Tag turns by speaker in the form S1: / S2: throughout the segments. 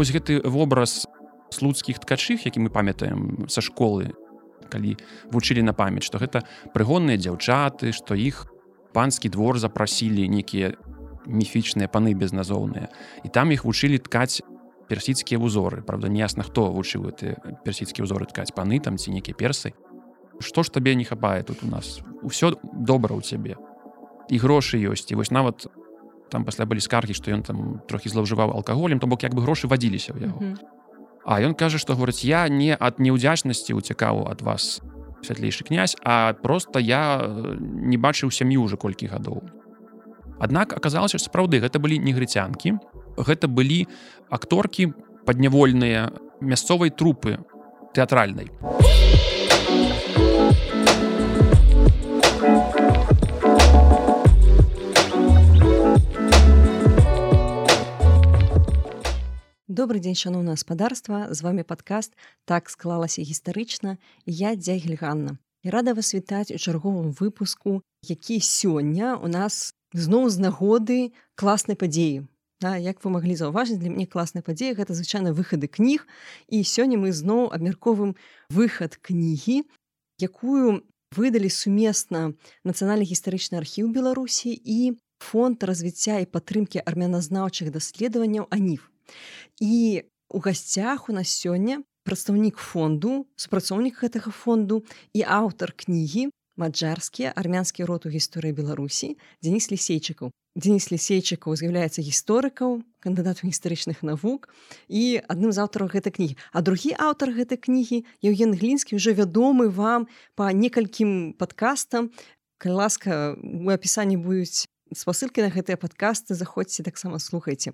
S1: вось гэты вобраз слуцкіх ткачых які мы памятаем са школы калі вучылі на памяць што гэта прыгонныя дзяўчаты што іх панскі двор запрасілі нейкія міфічныя паны безназоўныя. І там іх вучылі ткаць персідскія ўзоры правда неясна хто вучыў ты персідскія ўзоры ткаць паны там ці нейкія персы. Што ж табе не хапае тут у нас? Усё добра ў цябе. І грошы ёсць і вось нават там пасля былі скаргі што ён там трохі злоўжываў алкаголем то бок як бы грошы вадзіліся ў яго mm -hmm. А ён кажа, што говорыць я не ад неўдзячнасці уцякаў ад вас святлейшы князь, а просто я э, не бачыў сям'ю уже колькі гадоў. Аднак аказалася сапраўды гэта былі негрыцянкі. Гэта былі акторкі паднявольныя мясцовай трупы тэатральнай.
S2: Добрый дзень шаноўна гаспадарства з вами падкаст так склалася гістарычна я дзягельганна і рада вас вітаць у чарговым выпуску які сёння у нас зноў з нагоды класнай падзеі. Да, як вы маглі заўважыць для мне класная падзея гэта звычайна выхады кніг. І сёння мы зноў абмярковым выхад кнігі якую выдалі сумесна нацыянальны гістарычны архіў беларусі і фонд развіцця і падтрымкі армяназнаўчых даследаванняў аніф і у гасцях у нас сёння прадстаўнік фонду супрацоўнік гэтага фонду і аўтар кнігі маджарскія армянскі род. У гісторыі беларусі дзеніс лісейчыкаў дзеніс лісейчыкаў з'яўляецца гісторыкаў кандыдат гістарычных навук і адным з аўтараў гэтай кнігі а другі аўтар гэтай кнігі евген глінскі ўжо вядомы вам па некалькім падкастам калі ласка у апісанні будуць спасылкі на гэтыя падкасты заходзьце таксама слухайце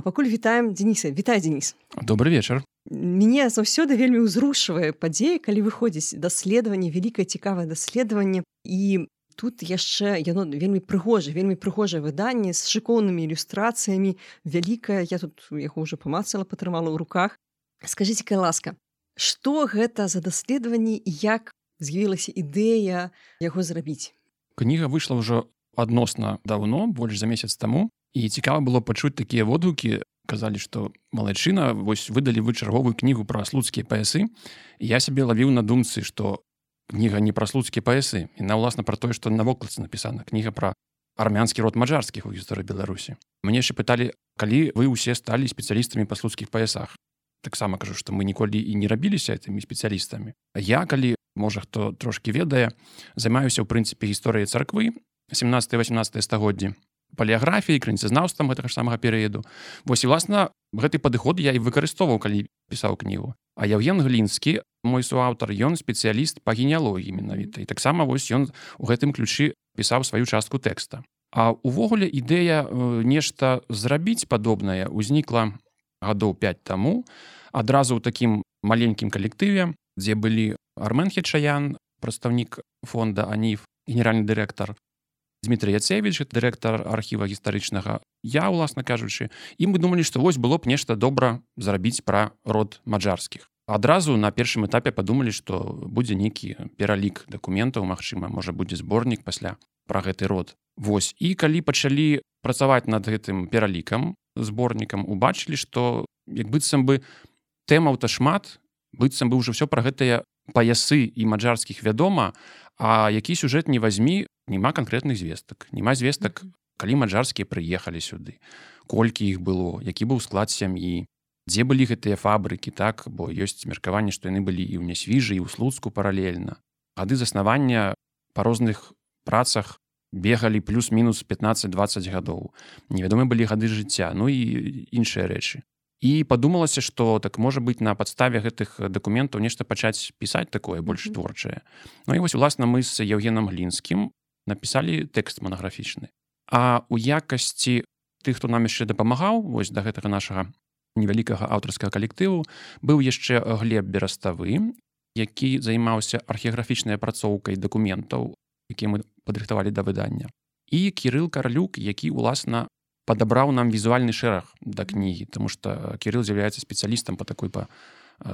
S2: А пакуль вітаем Дениса. Вітай Денис.
S1: Добрый вечар
S2: мяне заўсёды вельмі ўзрушвае падзея калі выходзіць даследаванне вялікае цікавае даследаванне. І тут яшчэ яно вельмі прыгожа вельмі прыгожае выданне з шыкоўнымі ілюстрацыямі. Вялікае я тут яго ўжо памацала патрымала ў руках. Скажитеце кай ласка что гэта за даследаванні як з'явілася ідэя яго зрабіць?
S1: Кніга выйшла ўжо адносна даўно больш за месяц таму і цікава было пачуць такія водгукі казалі што малайчына вось выдалі вы чарговую кнігу пра слуцкія паясы. Я сябе лавіў на думцы што кніга не пра слуцкія паясы. І на ўласна пра тое што на вокладцы напісана. Кніга пра армянскі род мажарскіх у гісторыі беларусі. Мне яшчэ пыталі калі вы ўсе сталі спецыялістамі па слуцкіх паясах. Таксама кажу што мы ніколі і не рабіліся этымі спецыялістамі. Я калі можа хто трошки ведае займаюся ў прынцыпе гісторыі царквы 17 18 стагоддзі палеаграфіі крыніцазнаўствам гэтага ж самага перыяду. Восьось власна гэты падыход я і выкарыстоўваў калі пісаў кнігу. А яўген глінскі мой суаўтар ён спецыяліст па генеалогіі менавіта. І таксама вось ён у гэтым ключы пісаў сваю частку тэкста. А увогуле ідэя э, нешта зрабіць падобнае ўзнікла гадоў 5 таму адразу ў такім маленькім калектыве дзе былі арменхі чаян прадстаўнік фонда аніф генеральны дырэктар Дмітрий Яцевич дырэктар архіва гістарычнага. Я уласна кажучы і мы думалі што вось было б нешта добра зарабіць пра род маджарскіх. Адразу на першым этапе падумалі што будзе нейкі пералік дакументаў Мачыма можа будзе зборнік пасля пра гэты род. Вось. І калі пачалі працаваць над гэтым пералікам зборнікам убачылі што як быццам бы тэмаў-то шмат быццам бы ўжо все пра гэтыя паясы і маджарскіх вядома а які сюжэт не возьми няма канкрэтных звестак няма звестак калі маджарскія прыехалі сюды. Колькі іх было які быў склад сям'і дзе былі гэтыя фабрыкі так? Бо ёсць меркаванне што яны былі і ў нясвіжы і ў слуцку паралельна. Гады заснавання па розных працах бегалі плюс-мінус 15-20 гадоў. Невядомы былі гады жыцця ну і іншыя рэчы. І падумалася што так можа быць на падставе гэтых дакументаў нешта пачаць пісаць такое больш творчае. Ну і вось уласна мы з евгенам глінскім напісалі тэкст манаграфічны. А у якасці тых хто нам яшчэ дапамагаў вось да гэтага нашага невялікага аўтарскага калектыву быў яшчэ глеб бераставы які займаўся археаграфічнай апрацоўкай дакументаў якія мы падрыхтавалі да выдання і кірыл карлюк які уласна падабраў нам візуальны шэраг да кнігі тому что кірыл з'яўляецца спецыялістам по такой па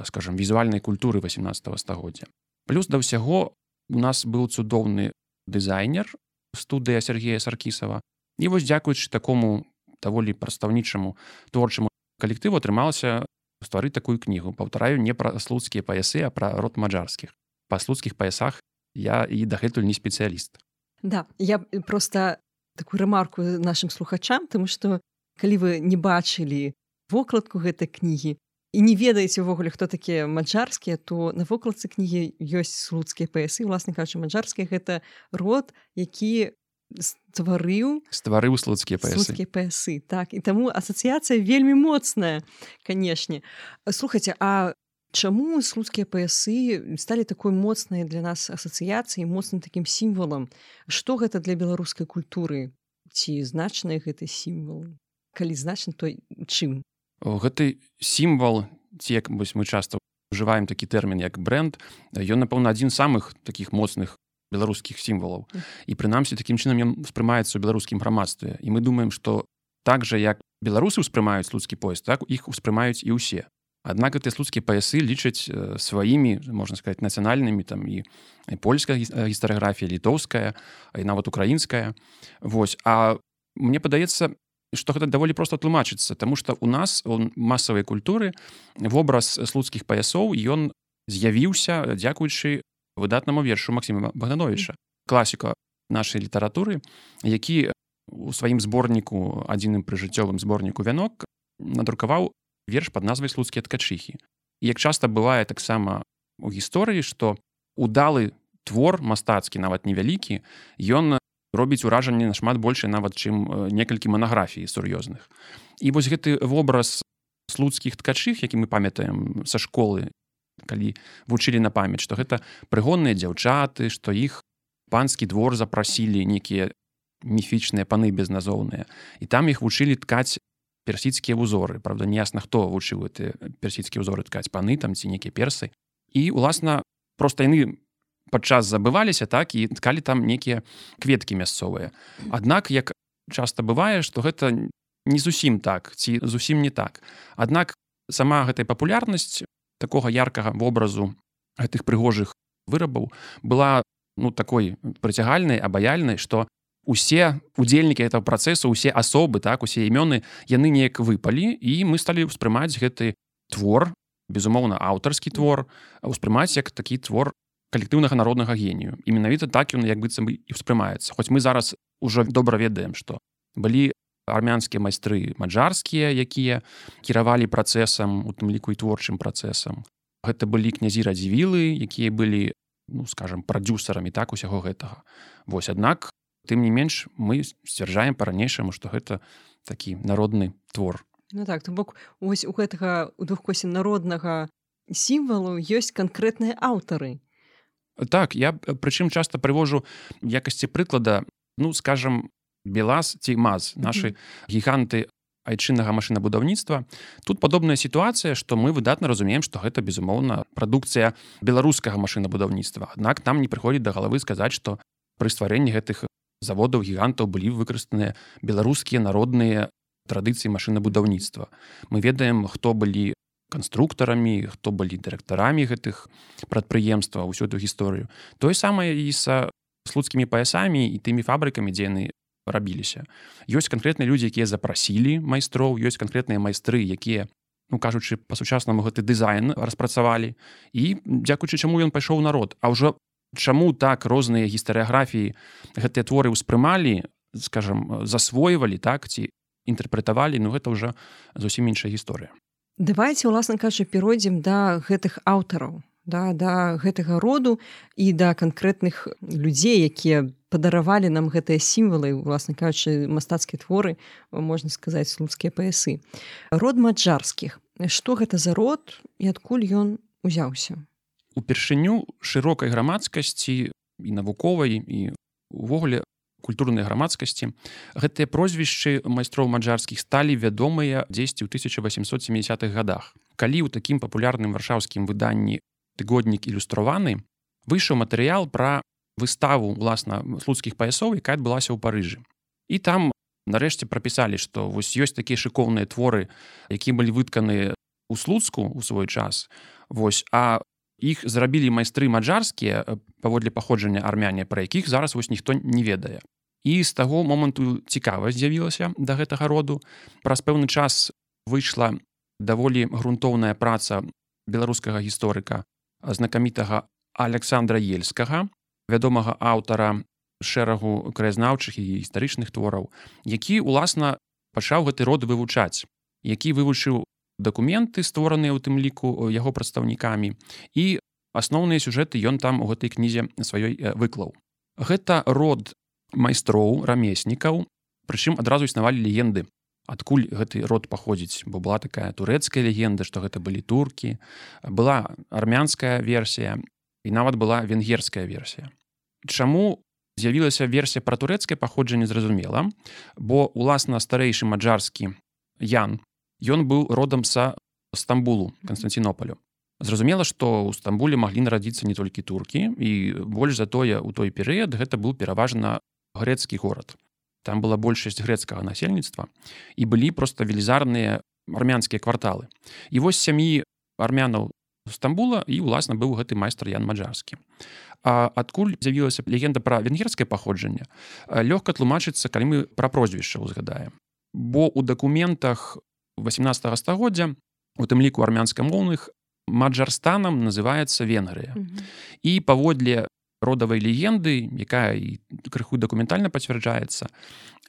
S1: скажем візуальнай культуры 18 стагоддзя. Плюс да ўсяго у нас быў цудоўны дызайнер студыя Сергея саркісава. І вось дзякуючы такому даволі прадстаўнічаму творчаму калектыву атрымалася стварыць такую кнігу. Паўтараю не пра слуцкія паясы а пра род маджарскіх. Па слуцкіх паясах я і дагэтуль не спецыяліст.
S2: Да я просто такую рамарку нашим слухачам тому что калі вы не бачылі вокладку гэтай кнігі і не ведаеце ўвогуле хто такія маджарскія то на вокладцы кнігі ёсць слуцкія паясы власна кажучы маджарскія гэта род які стварыў
S1: стварыў слуцкія
S2: паясы паясы так. І таму асацыяцыя вельмі моцная канешне. Слухайте а чаму слуцкія паясы сталі такой моцнай для нас асацыяцыі моцным такім сімвалам? Што гэта для беларускай культуры? Ці значныя гэты сімвал? Калі значна той чым
S1: гэты сімвал ці як вось мы часто ужываем такі тэрмін як бренд ён напэўна адзін самых таких моцных беларускіх сімвалаў. І прынамсі такім чынам ён успрымаецца ў беларускім грамадстве. І мы думаем што так жа як беларусы ўспрымаюць слуцкі поезд так іх успрымаюць і ўсе. Аднак гэтыя слуцкія паясы лічаць сваімі можна сказать нацыянальнымі там і польская гістарыграфія літоўская і нават украінская. Вось а мне падаецца што гэта даволі проста тлумачыцца Таму што у нас у масавай культуры вобраз слуцкіх паясоў ён з'явіўся дзякуючы выдатнаму вершу Масіма Богдановича. Класіка нашай літаратуры які у сваім зборніку адзіным прыжыццёвым зборніку вянок надрукаваў верш под назвай слуцкія ткачыхі як часта бывае таксама у гісторыі што удалы твор мастацкі нават невялікі ён робіць уражанне нашмат больше нават чым э, некалькі манаграфій сур'ёзных. І вось гэты вобраз слуцкіх ткачых які мы памятаем са школы калі вучылі на памяць што гэта прыгонныя дзяўчаты што іх панскі двор запрасілі нейкія міфічныя паны безназоўныя. І там іх вучылі ткаць персідскія ўзоры правда неясна хто вучыў ты персідскія ўзоры ткаць паны там ці нейкія персы. І уласна просто яны падчас забываліся так і ткалі там некія кветкі мясцовыя. Аднак як часта бывае што гэта не зусім так ці зусім не так. Аднак сама гэтай папулярнасць такога яркага вобразу гэтых прыгожых вырабаў была ну такой прыцягальнай абаяльнай што усе удзельнікі этого працэсу усе асобы так усе імёны яны неяк выпалі і мы сталі ўспрымаць гэты твор безумоўна аўтарскі твор успрымаць як такі твор калектыўнага народнага генію і менавіта так ён як быццам і ўспрымаецца хоць мы зараз ужо добра ведаем што былі армянскія майстры маджарскія якія кіравалі працэсам у тым ліку і творчым працэсам. Гэта былі князі радзівілы якія былі ну скажем прадюсарамі так усяго гэтага. Вось аднак тым не менш мы сцвярджаем па-ранейшаму што гэта такі народны твор.
S2: Ну так то бок ось у гэтага у двухкосе народнага сімвалу ёсць канкрэтныя аўтары
S1: так я прычым часта прывожу якасці прыклада ну скажем белаз ці маз наши гіганты айчыннага машынабудаўніцтва тут падобная сітуацыя што мы выдатна разумеем што гэта безумоўна прадукцыя беларускага машынабудаўніцтва. Аднак там не прыходзіць да галавы сказаць што пры стварэнні гэтых заводаў гігантаў былі выкарыстаныя беларускія народныя традыцыі машынабудаўніцтва. Мы ведаем хто былі канструктарамі хто былі дырэктарамі гэтых прадпрыемстваў усю эту гісторыю. Тое самае і са слуцкімі паясамі і тымі фабрыкамі дзе яны рабіліся. Ёсць канкрэтныя людзі якія запрасілі майстроў ёсць канкрэтныя майстры якія ну кажучы па-сучаснаму гэты дызайн распрацавалі. І дзякуючы чаму ён пайшоў народ. А ўжо чаму так розныя гістарыяграфіі гэтыя творы ўспрымалі скажем засвойвалі так ці інтэрпрэтавалі ну гэта ўжо зусім іншая гісторыя
S2: давайте уласна кажа перайдзем да гэтых аўтараў да да гэтага роду і да канкрэтных людзей якія падаравалі нам гэтыя сімвалы уласна кажучы мастацкія творы можна сказаць слуцкія паясы. Род маджарскіх. Што гэта за род і адкуль ён узяўся?
S1: Упершыню шырокай грамадскасці і навуковай і увогуле культурнай грамадскасці. Гэтыя прозвішчы майстроў маджарскіх сталі вядомыя дзесьці ў 1870-х годах калі ў такім папулярным варшаўскім выданні тыгоднік ілюстраваны выйшаў матэрыял пра выставу уласна слуцкіх паясоў якая адбылася ў парыжы. І там нарэшце прапісалі што вось ёсць такія шыкоўныя творы які былі вытканы у слуцку у свой час. Вось а іх зрабілі майстры маджарскія паводле паходжання армяне пра якіх зараз вось ніхто не ведае і з таго моманту цікавасць з'явілася да гэтага роду. Праз пэўны час выйшла даволі грунтоўная праца беларускага гісторыка знакамітага александра ельскага вядомага аўтара шэрагу краязнаўчых і гістарычных твораў які уласна пачаў гэты род вывучаць які вывучыў дакументы створаныя ў тым ліку яго прадстаўнікамі і асноўныя сюжэты ён там у гэтай кнізе сваёй выклаў. Гэта род майстроў рамеснікаў. Прычым адразу існавалі легенды адкуль гэты род паходзіць. Бо была такая турэцкая легенда што гэта былі туркі. Была армянская версія і нават была венгерская версія. Чаму з'явілася версія пра турэцкае паходжанне зразумела. Бо уласна старэйшы маджарскі Ян ён быў родам са стамбулу константинополю зразумела што ў стамбуле маглі нарадзіцца не толькі туркі і больш за тое у той перыяд гэта быў пераважна грэцкі горад там была большасць грэцкага насельніцтва і былі просто велізарныя армянскія кварталы. І вось сям'і армянаў стамбула і уласна быў гэты майстар ян маджарскі А адкуль з'явілася легенда пра венгерскае паходжанне лёгка тлумачыцца калі мы пра прозвішча ўзгадаем бо у дакументах 18 стагоддзя у тым ліку армянскамоўных маджарстанам называется венгрыя mm -hmm. і паводле родавай легенды якая і крыху дакументальна пацвярджаецца.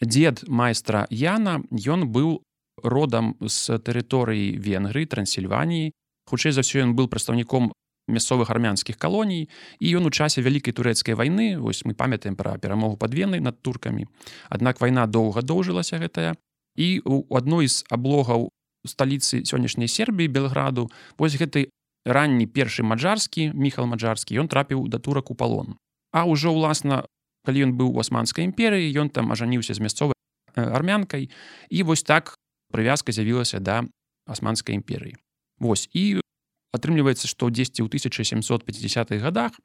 S1: Дзед майстра Яна ён быў родам з тэрыторыі венгрыі трансільваніі. Хутчэй за ўсё ён быў прадстаўніком мясцовых армянскіх калоній і ён у часе вялікай турэцкай вайны вось мы памятаем пра перамогу пад венай над туркамі аднак вайна доўга доўжылася гэтая. І у адной з аблогаў сталіцы сённяшняй сербіі белграду вось гэты ранні першы маджарскі міхал маджарскі ён трапіў да турак у палон а ўжо ўласна калі ён быў у асманскай імперыі ён там ажаніўся з мясцовай армянкай і вось так прывязка з'явілася да асманскай імперыі. Вось і атрымліваецца што 10 у 1750-х годах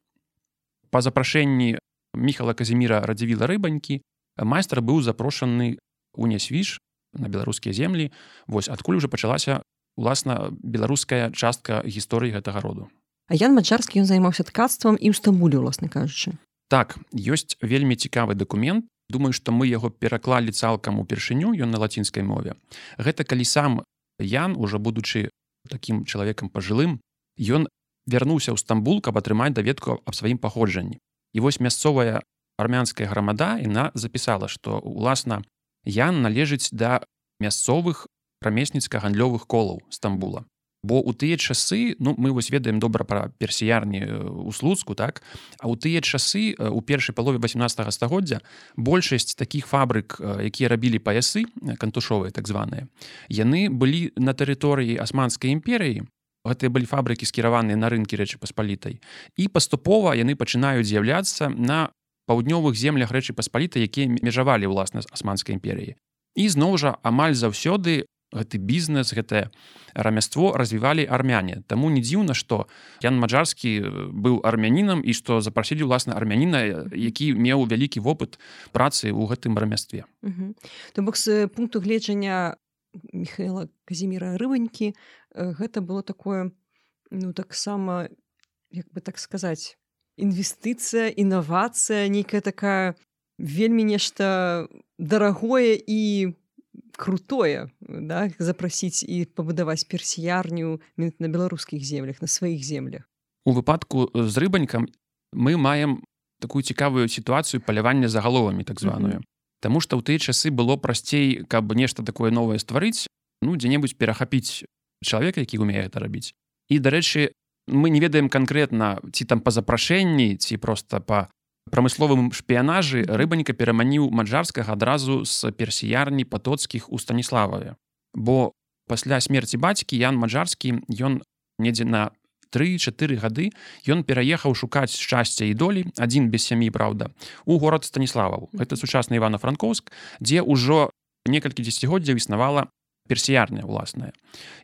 S1: па запрашэнні міхала казіміра радзівіла рыбанькі майстар быў запрошаны у нясвіж на беларускія землі. Вось адкуль уже пачалася уласна беларуская частка гісторыі гэтага роду.
S2: А ян мачарскі ён займаўся ткацтвам і ў стамбулі уласна кажучы.
S1: Так ёсць вельмі цікавы дакумент. Думаю што мы яго пераклалі цалкам упершыню ён на лацінскай мове. Гэта калі сам ян уже будучы таким чалавекам пажылым ён вярнуўся ў стамбул каб атрымаць даведку аб сваім паходжанні. І вось мясцовая армянская грамада іна запісала што уласна Ян належыць да мясцовых рамесніцка-гандлёвых колаў стамбула. Бо у тыя часы ну мы вось ведаем добра пра персіярні у слуцку так? А ў тыя часы у першай палове 18 стагоддзя большасць такіх фабрык якія рабілі паясы кантушовыя так званыя яны былі на тэрыторыі асманскай імперыі. Гэтыя былі фабрыкі скіраваныя на рынкі рэчы паспалітай. І паступова яны пачынаюць з'яўляцца на паўднёвых землях рэчы паспаліта якія межавалі ўласна асманскай імперіі і зноў жа амаль заўсёды гэты бізнес гэтае рамяство развівалі армяне. Таму не дзіўна што Ян маджарскі быў армянінам і што запрасілі ўласна армяніна які меў вялікі вопыт працы ў гэтым рамястве.
S2: То бок з пункту гледжання михаила казіміра рыбанькі гэта было такое ну таксама як бы так сказаць інвестыцыя інавацыя нейкая такая вельмі нешта дарагое і крутое да, запрасіць і пабудаваць персіярню на беларускіх землях на сваіх землях.
S1: У выпадку з рыбанькам мы маем такую цікавую сітуацыю палявання загаловамі так званую. Mm -hmm. Таму што ў тыя часы было прасцей каб нешта такое новае стварыць ну дзе-небудзь перахапіць чалавека які умее это рабіць. І дарэчы мы не ведаем канкрэтна ці там па запрашэнні ці проста па прамысловым шпіянажы рыбаніка пераманіў маджарскага адразу з персіярні патоцкіх у станіслававе. Бо пасля смерці бацькі ян маджарскі ён недзе на тры-чатыры гады ён пераехаў шукаць шчасця і долі адзін без сям'і праўда у горад станіславаў. Это сучасны івана-франкоўск дзе ўжо некалькі дзесяцігоддзяў існавала персіярня ўласная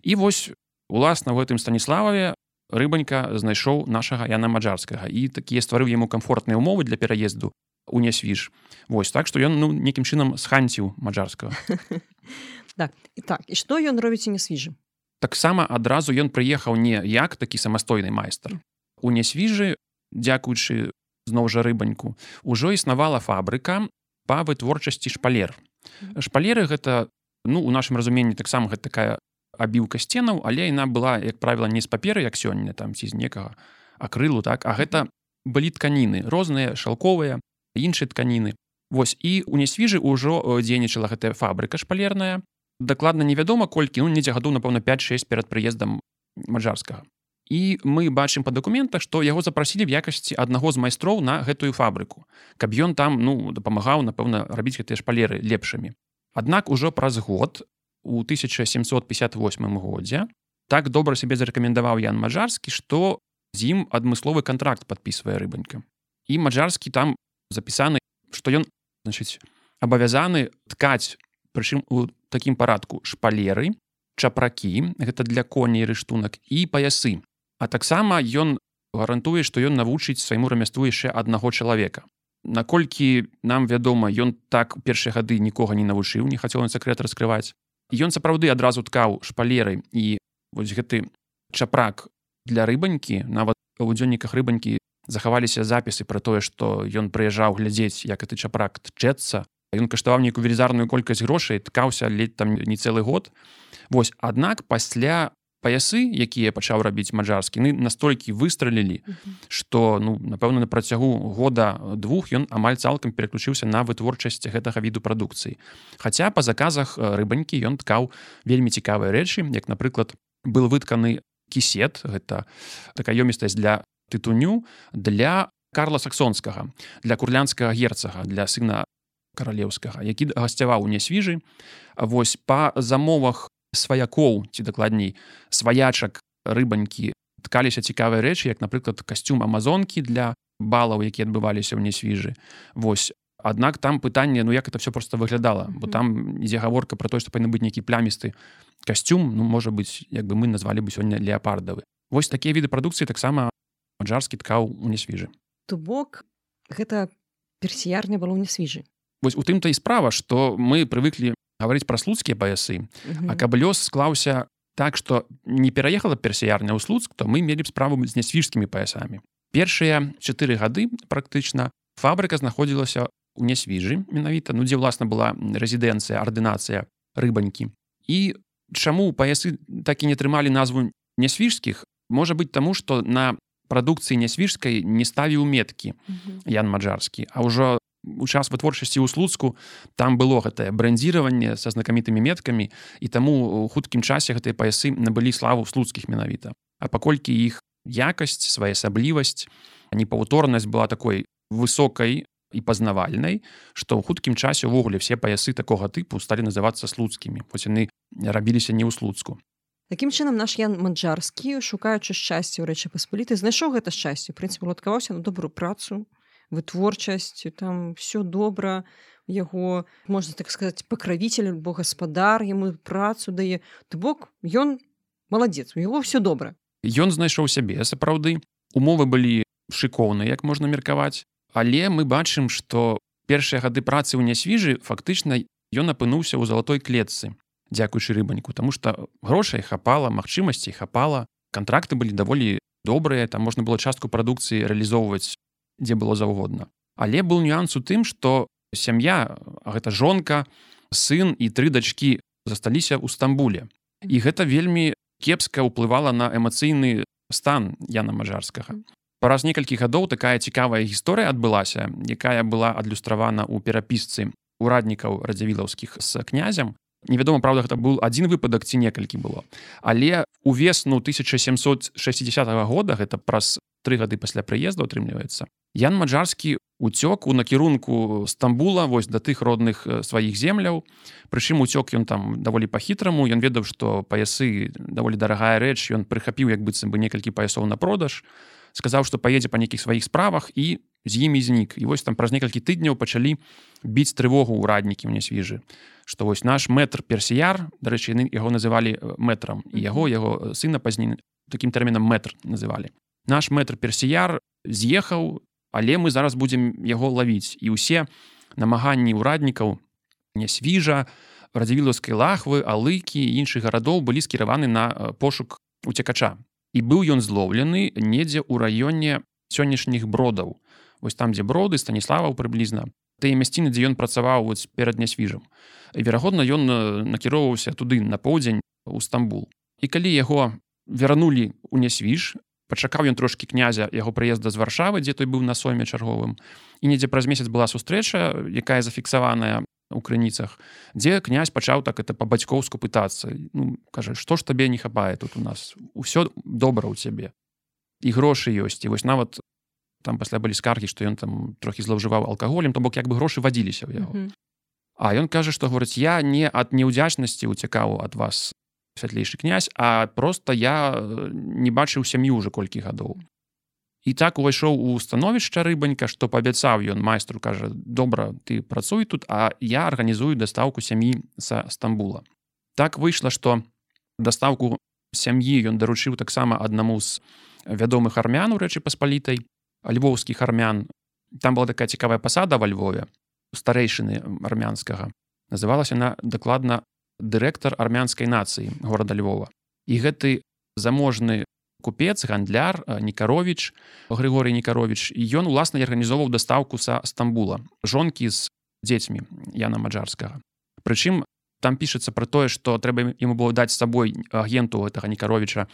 S1: і вось уласна в гэтым станіслававе рыбанька знайшоў нашага яна маджарскага. І такія стварыў яму комфортныя умовы для пераезду у нясвіж Вось так што ён ну некім чынам сханціў маджарскага.
S2: Так і так і што ён робіць не свіжы
S1: таксама адразу ён прыехаў не як такі самастойны майстар. У нясвіжы дзякуючы зноў жа рыбаньку ужо існавала фабрыка па вытворчасці шпалер. Шпалеры гэта ну у нашым разуменні таксама гэта такая абіўка сценаў але яна была як правіла не з паперы як сёння там ці з некага акрылу так? А гэта былі тканіны розныя шалковыя іншыя тканіны. Вось і у нясвіжы ўжо дзейнічала гэтая фабрыка шпалерная. Дакладна невядома колькі ну недзе гадоў напэўна 5-6 перад прыездам маджарскага. І мы бачым па дакументах што яго запрасілі в якасці аднаго з майстроў на гэтую фабрыку каб ён там ну дапамагаў напэўна рабіць гэтыя шпалеры лепшымі. Аднак ужо праз год у 1758 годзе так добра сябе зарэкамендаваў Ян мажарскі што з ім адмысловы контракт подпісвае рыбанька і маджарскі там запісаны што ён значыць абавязаны ткаць прычым у такім парадку шпалеры чапракі гэта для коней рыштунак і паясы а таксама ён гарантуе што ён навучыць свайму рамяству яшчэ аднаго чалавека. Наколькі нам вядома ён так першыя гады нікога не навучыў не хацеў он сакрэт раскрываць ён сапраўды адразу ткаў шпалеры і вось гэты чапрак для рыбанькі нават у дзённіках рыбанькі захаваліся запісы пра тое што ён прыязджаў глядзець як гэты чапрак тчэцца. Ён каштаваў нейкую велізарную колькасць грошай ткаўся ледь там не цэлы год. Вось аднак пасля паясы якія пачаў рабіць маджарскі ну настолькі выстралілі што ну напэўна на працягу года двух ён амаль цалкам пераключыўся на вытворчасць гэтага віду прадукцыі. Хаця па заказах рыбанькі ён ткаў вельмі цікавыя рэчы як напрыклад был вытканы кісет гэта такая ёмістасць для тытуню для Карла саксонскага для курлянскага герцага для сына каралеўскага які гасцяваў не свіжы вось па замовах сваякоў ці дакладней сваячак рыбанькі ткаліся цікавыя рэчы як напрыклад касцюм амазонкі для балаў які адбываліся ў несвіжы. Вось. Аднак там пытанне ну як это все просто выглядала? Бо там ідзе гаворка про то што павінны быць нейкі плямісты касцюм ну можа быць як бы мы назвалі бы сёння леапардавы. Вось такія віды прадукцыі таксама маджарскі ткаў у несвіжы.
S2: То бок гэта персіярня было не свіжы
S1: Вось у тым-то і справа што мы прывыклі гаварыць пра слуцкія паясы А каб лёс склаўся так што не пераехала персіярня ў слуцк то мы мелі б справу з нясвіжскімі паясамі першыя чатыры гады практычна фабрыка знаходзілася у нясвіжы менавіта ну дзе ўласна была рэзідэнцыя ардынацыя рыбанькі і чаму паясы так і не трымалі назву нясвіжскіх можа быць таму што на прадукцыі нясвіжскай не ставіў меткі Ян маджарскі а ўжо у час вытворчасці ў слуцку там было гэтае брэндзіраванне са знакамітымі меткамі і таму у хуткім часе гэтыя паясы набылі славу слуцкіх менавіта А паколькі іх якасць своеасаблівасць непаўторнасць была такой высокай і пазнавальнай што ў хуткім часе ўвогуле все паясы такога тыпу сталі называцца слуцкімі хоць яны рабіліся не ў слуцку.
S2: Такім чынам наш ян манджарскі шукаючы шчасце ў рэчы паспаліты знайшоў гэта шчасце прынцып уладкаваўся на добрую працу вытворчасць там все добра яго можна так сказаць пакравіцель бо гаспадар яму працу дае. То бок ён маладзец у яго все добра.
S1: Ён знайшоў сябе сапраўды. Умовы былі шыкоўныя як можна меркаваць. Але мы бачым што першыя гады працы ў нясвіжы фактычна ён апынуўся ў залатой клетцы дзякуючы рыбаньку тому что грошай хапала магчымасцей хапала контракты былі даволі добрыя там можна было частку прадукцыі рэалізоўваць дзе было заўгодна але был нюанс у тым что сям'я гэта жонка сын і тры дачкі засталіся ў стамбуле. І гэта вельмі кепска ўплывала на эмацыйны стан яна мажарскага праз некалькі гадоў такая цікавая гісторыя адбылася якая была адлюстравана ў перапісцы ураднікаў радзявілаўскіх з князем. Невядома правда гэта быў адзін выпадак ці некалькі было. Але увесну 1760 -го года гэта праз тры гады пасля прыезду атрымліваецца Ян маджарскі уцёк у накірунку стамбула вось да тых родных сваіх земляў. Прычым уцёк ён там даволі па-хітраму ён ведаў што паясы даволі дарагая рэч. Ён прыхапіў як быццам бы некалькі паясоў на продаж сказаў што паедзе па нейкіх сваіх справах і з імі знік і вось там праз некалькі тыдняў пачалі біць трывогу ўраднікі ў нясвіжы што вось наш мэтр персіяр дарэчы яны яго называлі мэтрам і яго яго сына пазней такім тэрмінам мэтр называлі наш мэтр персіяр з'ехаў але мы зараз будзем яго лавіць. І ўсе намаганні ўраднікаў не свіжа радзівілаўскай лахвы алыкі іншых гарадоў былі скіраваны на пошук уцекача і быў ён злоўлены недзе ў раёне сённяшніх бродаў. Вось там дзе броды станіславаў прыблізна тыя мясціны дзе ён працаваў перад нясвіжам. Верагодна ён накіроўваўся туды на поўдзень у стамбул. І калі яго вярнулі у нясвіж пачакаў ён трошки князя яго прыезда з варшавы дзе той быў на сойме чарговым. І недзе праз месяц была сустрэча якая зафіксаваная у крыніцах дзе князь пачаў так это па-бацькоўску пытацца. Ну, кажа што ж табе не хапае тут у нас? Усё добра ў цябе. І грошы ёсць і вось нават там пасля былі скаргі што ён там трохі злоўжываў алкаголем то бок як бы грошы вадзіліся ў яго mm -hmm. А ён кажа што говорыць я не ад неўдзячнасці уцякаў ад вас святлейшы князь а просто я э, не бачыў сям'ю уже колькі гадоў. І так увайшоў у становішча рыбанька што паабяцаў ён майстру кажа добра ты працуй тут а я арганізую дастаўку сям'і са стамбула так выйшла што дастаўку сям'і ён даручыў таксама аднаму з вядомых армян у рэчы паспалітай львоўскіх армян. Там была такая цікавая пасада во Львове старэйшыны армянскага. Называлася она дакладна дырэктар армянскай нацыі горада Львова. І гэты заможны купец гандляр некарович Григорий некарович і ён уласна арганізоўваў дастаўку са стамбула жонкі з дзецьмі Яна маджарскага. Прычым там пішацца про тое что трэба ему было даць сабой агенту этого некаровича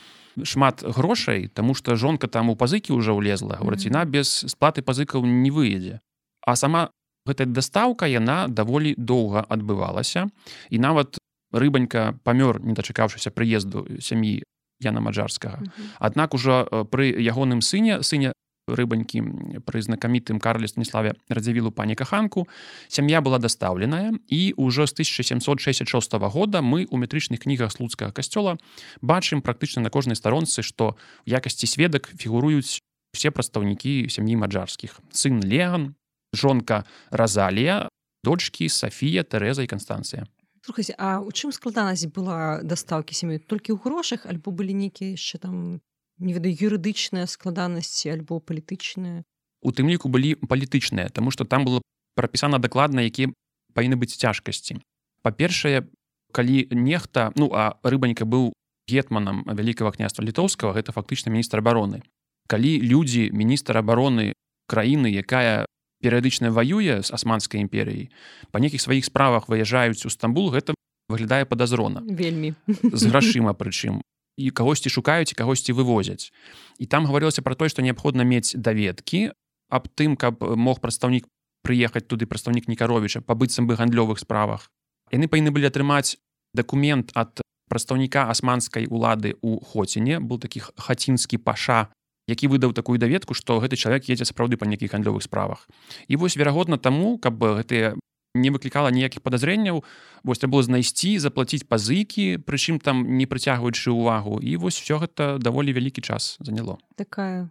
S1: шмат грошай тому что жонка там у пазыкі уже ўлезла гаціна без сплаты пазыкаў не выедзе а сама гэтая дастаўка яна даволі доўга адбывалася. І нават рыбанька памёр не дачакаўшыся прыезду сям'і Яна маджарскага. Аднак ужо пры ягоным сыне сыне рыбанькі пры знакамітым карле станіславе радзявілу пані каханку сям'я была дастаўленая і ўжо з 1766 года мы у метрычных кнігах слуцкага касцёла бачым практычна на кожнай старонцы што в якасці сведак фігуруюць все прадстаўнікі сям'і маджарскіх. Сын леган жонка розалія дочки Сафія Тэреза і Канстанцыя
S2: Слухайце, а у чым складанасць была дастаўкі сям'і толькі ў грошах альбо былі нейкія яшчэ там не ведаю юрыдычныя складанасці альбо палітычныя
S1: у тым ліку былі палітычныя тому что там было прапісана дакладна які павінны быць цяжкасці па-першае калі нехта ну а рыбаніка быў гетманам вялікага княства літоўскага гэта фактычна міністр абароны калі людзі міністр абароны краіны якая перыядычна ваюе з асманскай імперыяй па нейкіх сваіх справах выязджаюць у стамбул гэта выглядае падазрона.
S2: Вельмі.
S1: З грашыма прычым. І кагосьці шукаюць і кагосьці вывозяць. І там гаварылася про тое што неабходна мець даведкі аб тым каб мог прадстаўнік прыехаць туды прадстаўнік некаровіча па быццам бы гандлёвых справах. Яны павінны былі атрымаць дакумент ад прадстаўніка асманскай улады у хоціне был таких хацінскі паша які выдаў такую даведку што гэты чалавек едзе сапраўды па нейкіх гандлёвых справах. І вось верагодна таму каб гэтыя не выклікала ніякіх падазрэнняў вось трэба было знайсці заплаціць пазыкі прычым там не прыцягваючы ўвагу. І вось все гэта даволі вялікі час заняло.
S2: Такая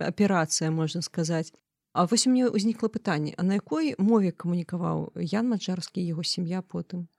S2: аперацыя можна сказаць. А вось мне ўзнікла пытанне а на якой мове камунікаваў Ян маджарскі яго сям'я потым?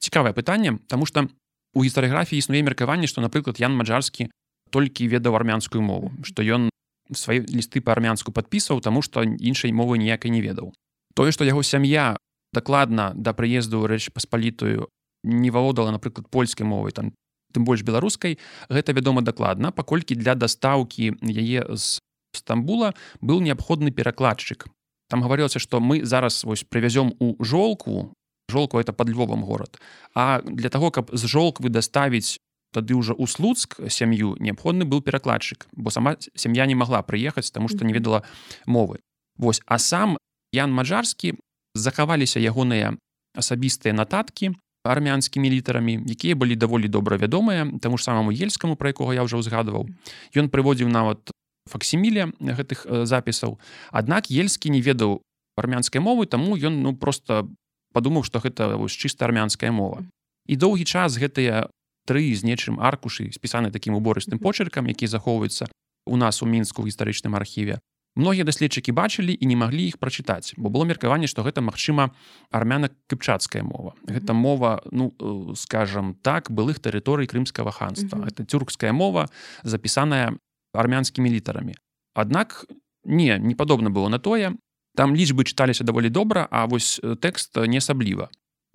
S1: Цікавае пытанне тому что у гістарыграфіі існуе меркаванне што напрыклад Ян маджарскі толькі ведаў армянскую мову што ён свае лісты па-армянску падпісваў таму што іншай мовы ніякай не ведаў тое што яго сям'я дакладна да прыезду рэч паспалітую не валодала напрыклад польскай мовай там тым больш беларускай гэта вядома дакладна паколькі для дастаўкі яе з стамбула быў неабходны перакладчык там гаварылася што мы зараз вось прывязём у жолку жолку это под львовам горад а для таго каб з жолк вы даставіць тады ўжо у слуцк сям'ю неабходны быў перакладчык бо сама сям'я не магла прыехаць таму што не ведала мовы. Вось а сам Ян маджарскі захаваліся ягоныя асабістыя нататкі армянскімі літарамі якія былі даволі добра вядомыя таму ж самаму ельскаму пра якога я ўжо ўзгадываў ён прыводзіў нават факсіміле гэтых запісаў. Аднак ельскі не ведаў армянскай мовы таму ён ну просто падумаў што гэта вось чыста армянская мова. І доўгі час гэтыя тры з нечым аркушы спісаны такім уборыстым почеркам які захоўваюцца у нас у мінску гістарычным архіве. Многія даследчыкі бачылі і не маглі іх прачытаць бо было меркаванне што гэта магчыма армяна-кыпчацкая мова. Гэта мова ну э, скажем так былых тэрыторый крымскага ханства. Это тюркская мова запісаная армянскімі літарамі. Аднак не не падобна было на тое. Там лічбы чыталіся даволі добра а вось э, тэкст не асабліва.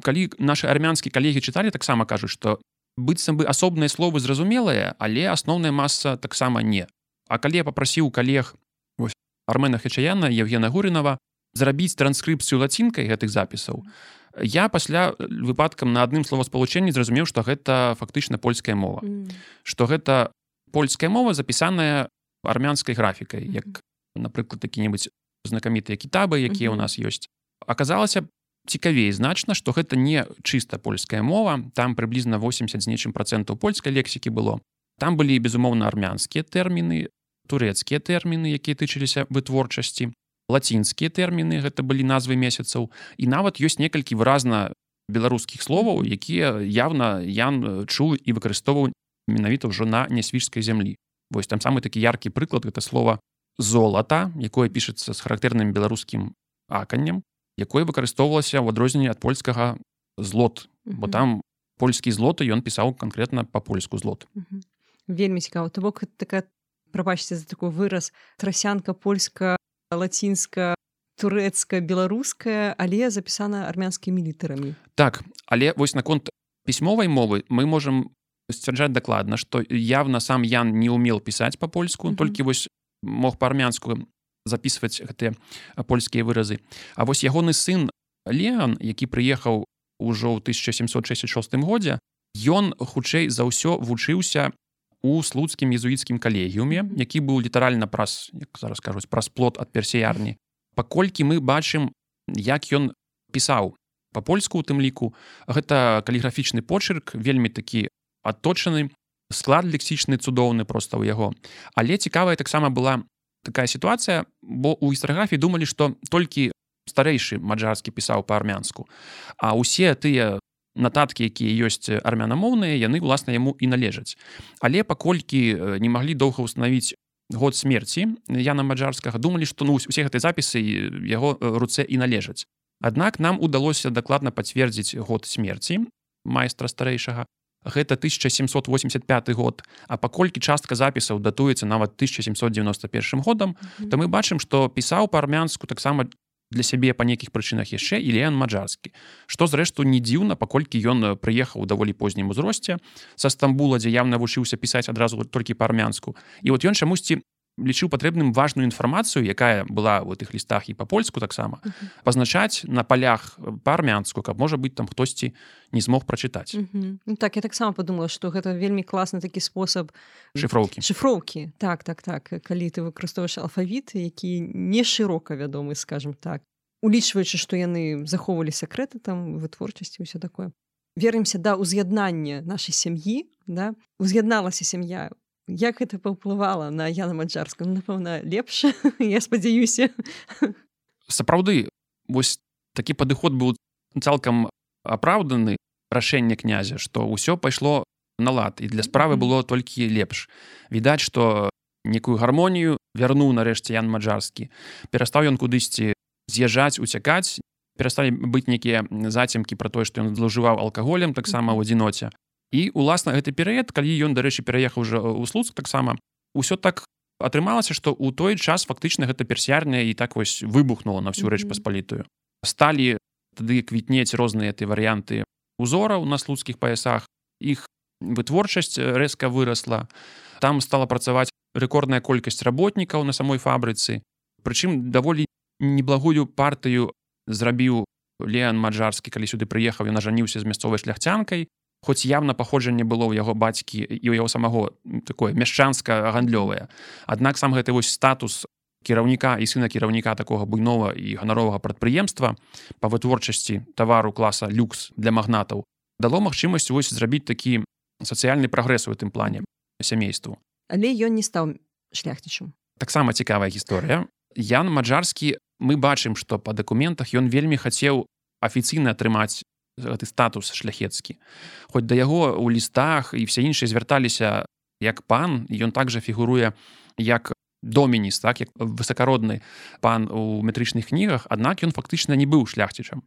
S1: Калі наши армянскі калегі чыталі таксама кажуць што быццам бы асобныя словы зразумелыя але асноўная маса таксама не А калі я попрасіў калег Армена Хчаяна Евгена Гурынова зрабіць транскрыпцыю лацінкай гэтых запісаў я пасля выпадкам на адным словаспалучэнні зразумеў што гэта фактычна польская мова. Што гэта польская мова запісаная армянскай графікай як напрыклад які-небудзь знакамітыя кітабы якія ў нас ёсць аказалася цікавей значна што гэта не чыста польская мова. Там прыблізна 80 з нечым процентаў польскай лексікі было. Там былі безумоўна армянскія тэрміны турэцкія тэрміны якія тычыліся вытворчасці лацінскія тэрміны гэта былі назвы месяцаў. І нават ёсць некалькі выразна беларускіх словаў якія явно ян чуў і выкарыстоўваў менавіта ўжо на нясвіжскай зямлі. Вось там самы такі яркі прыклад гэта слова золата якое пішацца з характэрным беларускім аканнем якое выкарыстоўвалася ў адрозненне ад польскага злот. Бо там польскі злоты ён пісаў канкрэтна па-польску злот.
S2: Вельмі цікава. То бок такая прабачце за такой выраз трасянка польска лацінска турэцкая беларуская але запісана армянскімі літарамі.
S1: Так але вось наконт пісьмовай мовы мы можемм сцвярджаць дакладна што явна сам ян не умел пісаць па-польску mm -hmm. толькі вось мог па-армянску записываць гэтыя польскія выразы. А вось ягоны сын Леан які прыехаў ужо ў 1766 годзе ён хутчэй за ўсё вучыўся у слуцкім езуіцкім калегіуме які быў літаральна праз як зараз кажуць праз плот ад персіярні. Паколькі мы бачым як ён пісаў по-польску у тым ліку гэта каліграфічны почырк вельмі такі адточаны склад лексічны цудоўны проста ў яго. Але цікавая таксама была такая сітуацыя бо у гістаграфіі думалі што толькі старэйшы маджарскі пісаў па-армянску а ўсе тыя нататкі якія ёсць армянамоўныя яны ўласна яму і належаць. Але паколькі не маглі доўга ўстанавіць год смерці яна маджарскага думалі што ну усе гэтыя запісы яго руцэ і належаць. Аднак нам удалося дакладна пацвердзіць год смерці майстра старэйшага гэта 1785 год. А паколькі частка запісаў датуецца нават 1791 годам то мы бачым што пісаў па-армянску таксама для сябе па нейкіх прычынах яшчэ Ілеян маджарскі. Што зрэшту не дзіўна паколькі ён прыехаў даволі познім узросце са стамбула дзе явна вучыўся пісаць адразу толькі па-армянску. І вот ён чамусьці лічыў патрэбным важную інфармацыю якая была в тых лістах і па-польску таксама пазначаць на палях па-армянску каб можа быць там хтосьці не змог прачытаць
S2: ну, так я таксама подумала что гэта вельмі класны такі спосаб
S1: шифроўкі
S2: шифроўкі так так так калі ты выкарыстоўваеш алфавіт які не шырока вядомы скажем так. Улічваючы што яны захоўвалі сакрэты там вытворчасці ўсё такое. Верымся да ўз'яднання нашай сям'і да? Уз'ядналася сям'я як гэта паўплывала на яна маджарскую ну, напэўна лепш я спадзяюся
S1: сапраўды вось такі падыход быў цалкам апраўданы рашэнне князя што ўсё пайшло на лад і для справы было толькі лепш. Відаць што некую гармонію вярнуў нарэшце ян маджарскі. Перастаў ён кудысьці з'язджаць уцякаць перасталі быць нейкія зацемкі пра тое што ён злужываў алкаголем таксама ў адзіноце і уласна гэты перыяд калі ён дарэчы пераехаў уже ў слуцк таксама ўсё так атрымалася што ў той час фактычна гэта персіярная і так вось выбухнула на всю рэч паспалітую. Сталі тады квітнець розныя ты варыянты узораў на слуцкіх паясах. Іх вытворчасць рэзка вырасла. Там стала працаваць рэкордная колькасць работнікаў на самой фабрыцы. Прычым даволі неблагую партыю зрабіў Леан маджарскі калі сюды прыехаў ён нажаніўся з мясцовай шляхцянкай хоць явна паходжанне было ў яго бацькі і ў яго самого такое мяшчанска гандлёвае. Аднак сам гэты вось статус кіраўніка і сына кіраўніка такога буйнова і ганаровага прадпрыемства па вытворчасці тавару класа люкс для магнатаў дало магчымасць вось зрабіць такі сацыяльны прагрэс у гэтым плане сямейству.
S2: Але ён не стаў шляхнічым
S1: таксама цікавая гісторыя. Ян маджарскі мы бачым што па дакументах ён вельмі хацеў афіцыйна атрымаць гэты статус шляхецкі. Хоць да яго ў лістах і все іншыя звярталіся як пан ён также фігуруе як доменіс так як высокародны пан у метрычных кнігах аднак ён фактычна не быў шляхцічам.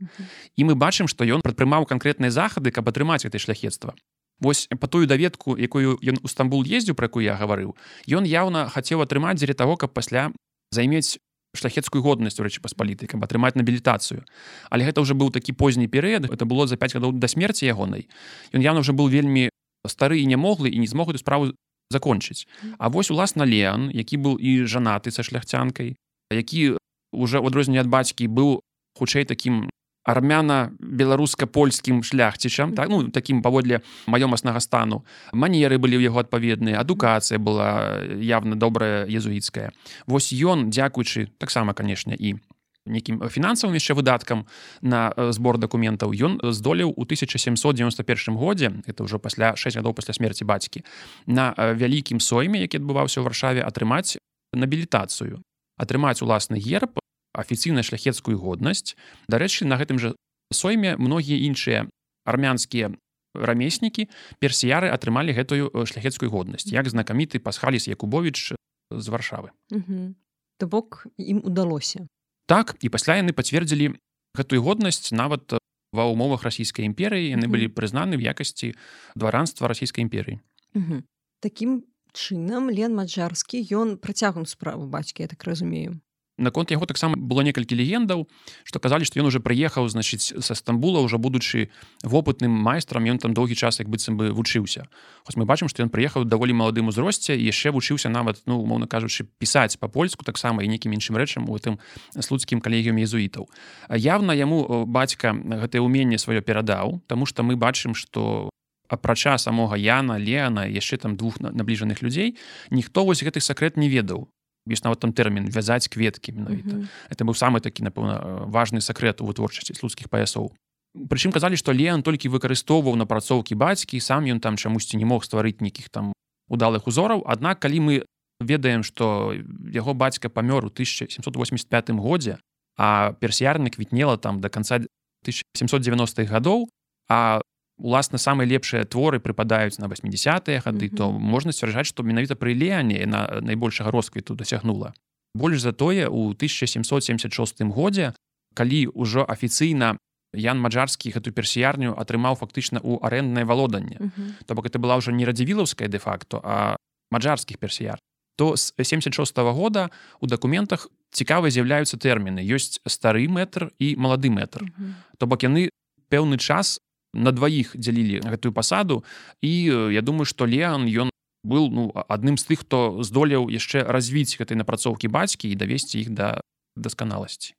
S1: І мы бачым што ён прадпрымаў канкрэтныя захады каб атрымаць гэтай шляхецтва. Вось па тую даведку якую ён у стамбул ездзіў пра якую я гаварыў ён яўна хацеў атрымаць дзеля таго каб пасля займець шляхецкую годнасць рэчы паспаліты каб атрымаць набілітацыю. Але гэта ўжо быў такі позні перыяд это было за 5 гадоў да смерці ягонай. Ён явно уже был вельмі стары і нямоглы і не змог эту справу закончыць. А вось уласна Леан які быў і жанаты са шляхцянкай які уже ў адрозненне ад бацькі быў хутчэй такім армяна-беларуска-польскім шляхцічам так ну такім паводле маёмаснага стану манеры былі ў яго адпаведныя адукацыя была явно добрая езуіцкая Вось ён дзякуючы таксама канешне і нейкім фінансавым яшчэ выдаткам на збор дакументаў ён здолеў у 1791 годзе это ўжо пасля 6 гадоў пасля смерти бацькі на вялікім сойме які адбываўся ў варшаве атрымаць набілітацыю. Атрымаць уласны герб афіцыйна шляхецкую годнасць. Дарэчы на гэтым жа сойме многія іншыя армянскія рамеснікі персіяры атрымалі гэтую шляхецкую годнасць як знакаміты пасхаліс якубович з варшавы.
S2: То бок ім удалося.
S1: Так і пасля яны пацвердзілі гэтую годнасць нават ва ўмовах расійскай імперыі. Яны былі прызнаны в якасці дваранства расійскай імперыі.
S2: Таким чынам лен маджарскі ён працягнуў справу бацькі я так разумею
S1: наконт яго таксама было некалькі легендаў што казалі што ён уже прыехаў значыць са стамбула уже будучы вопытным майстрам ён там доўгі час як быццам бы вучыўся. Хоць мы бачым што ён прыехаў даволі маладым узросце яшчэ вучыўся нават ну умоўна кажучы пісаць па-польску таксама і нейкім іншым рэчам у тым слуцкім калегіум езуітаў. Явна яму бацька гэтае ўменне сваё перадаў Таму што мы бачым што апрача самога Яна Леана яшчэ там двух набліжаных людзей ніхто вось гэты сакрэт не ведаў ёсць нават там тэрмін вязаць кветкі менавіта. Mm -hmm. это быў самы такі напэўна важны сакрэт у вытворчасці слуцкіх паясоў. Прычым казалі што Леан толькі выкарыстоўваў напрацоўкі бацькі сам ён там чамусьці не мог стварыць нейкіх там удалых узораў. Аднак калі мы ведаем што яго бацька памёр у 1785 годзе а персіярны квітнела там до конца 1790-х гадоў а уласна самыя лепшыя творы прыпадаюць на 80-е гады mm -hmm. то можна сцвярджаць што менавіта пры леяне на найбольшага росквіту дасягнула больш за тое у 1776 годзе калі ўжо афіцыйна Ян маджарскі гэту персіярню атрымаў фактычна ў арэнднае валоданне mm -hmm. То бок это была ўжо не радзівілаўская де-факто а маджарскіх персіяр то з 76 -го года у дакументах цікава з'яўляюцца тэрміны ёсць стары метр і малады метр mm -hmm. То бок яны пэўны час на дваіх дзялілі гэтую пасаду і я думаю што Леан ён был ну адным з тых хто здолеў яшчэ развіць гэтай напрацоўкі бацькі і давесці іх да дасканаласці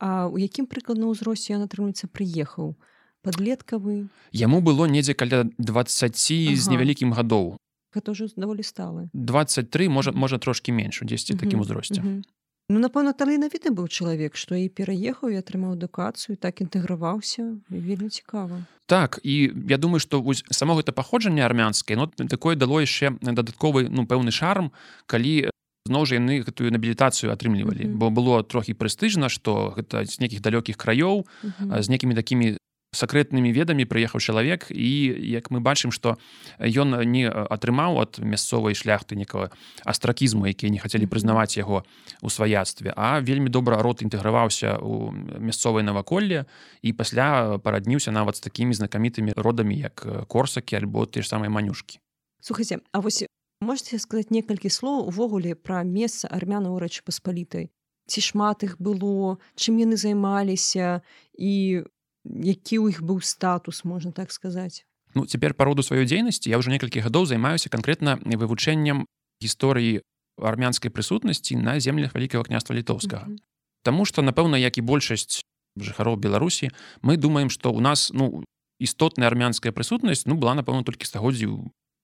S2: А у якім прыкладна ўзросце ён атрымліваецца прыехаў подлеткавы
S1: яму было недзе каля 20 ага. з невялікім гадоў.
S2: Гэта ўжо даволі сталы.
S1: 23 можа можа трошки менш у 10 такім узросце
S2: Ну напэўна таленавіты быў чалавек што і пераехаў і атрымаў адукацыю так інтэграваўся вельмі цікава
S1: так і я думаю што вось само гэта паходжанне армянскае но такое дало яшчэ дадатковы ну пэўны шарм калі зноў жа яны гэтую набілітацыю атрымлівалі mm -hmm. бо было трохі прэстыжна што гэта з нейкіх далёкіх краёў mm -hmm. з некімі такімі сакрэтнымі ведамі прыехаў чалавек і як мы бачым што ён не атрымаў ад мясцовай шляхты некага астракізму якія не хацелі прызнаваць яго у сваяцтве а вельмі добра рот інтэграваўся у мясцовай наваколле і пасля парадніўся нават з такімі знакамітымі родамі як корсакі альбо ты ж самыя манюшкі.
S2: Слухайце А вось можете сказаць некалькі слоў увогуле пра месца армянаў рэчы паспалітай? Ці шмат іх было? Чым яны займаліся? І які ў іх быў статус можна так сказаць
S1: Ну цяпер па роду сваёй дзейнасці я ўжо некалькі гадоў займаюся канкрэтна вывучэннем гісторыі армянскай прысутнасці на землях вялікага княства літоўскага mm -hmm. Таму што напэўна як і большасць жыхароў беларусі мы думаем што у нас ну істотная армянская прысутнасць ну была напэўна толькі стагоддзі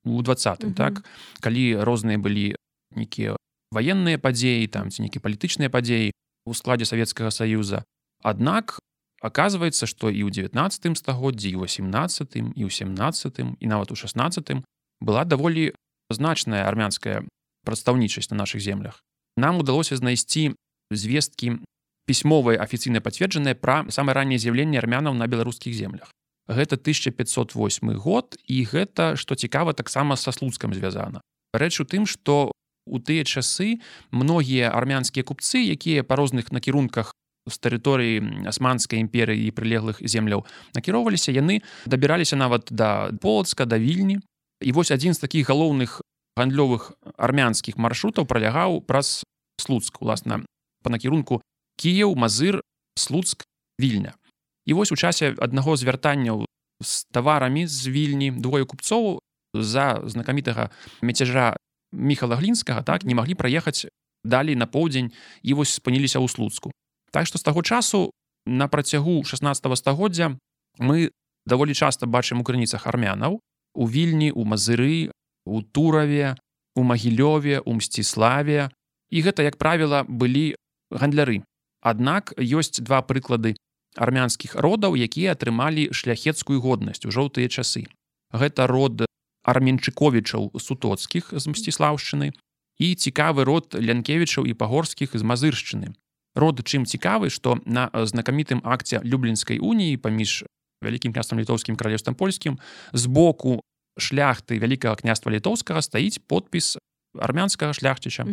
S1: у двадцатым mm -hmm. так калі розныя былі нейкія ваенныя падзеі там ці нейкія палітычныя падзеі у складзе савецкага саюза Аднак оказывается что і ў 19 стагоддзі і 18 і ў 17 і нават у 16 была даволі значная армянская прадстаўнічасць на наших землях. Нам удалося знайсці звесткі пісьмовыя афіцыйна пацверджаныя пра самае ранняе з'яўленне армянаў на беларускіх землях. Гэта 1508 год і гэта што цікава таксама са слуцкам звязана рэч у тым что у тыя часы многія армянскія купцы якія па розных накірунках з тэрыторыі асманскай імперыі і прылеглых земляў накіроўваліся яны дабіраліся нават да полацка да вільні і вось адзін з такіх галоўных гандлёвых армянскіх маршрутаў пралягаў праз слуцк уласна по накірунку кіяў мазыр слуцк вільня і вось у часе аднаго з вяртанняў з таварамі з вільні двое купцоў за знакамітага мяцяжа міхала глінскага так не маглі праехаць далей на поўдзень і вось спыніліся ў слуцку Так што з таго часу на працягу 16 стагоддзя мы даволі часта бачым у крыніцах армянаў у вільні у мазыры у тураве у магілёве у мсціславе. І гэта як правіла былі гандляры. Аднак ёсць два прыклады армянскіх родаў якія атрымалі шляхецкую годнасць у жоўтыя часы. Гэта род арменчыковічаў сутоцкіх з мсціслаўшчыны і цікавы род лянкевічаў і пагорскіх з мазыршчыны род чым цікавы што на знакамітым акце люблінскай уніі паміж вялікім княствам літоўскім каралевствам польскім з боку шляхты вялікага княства літоўскага стаіць подпіс армянскага шляхціча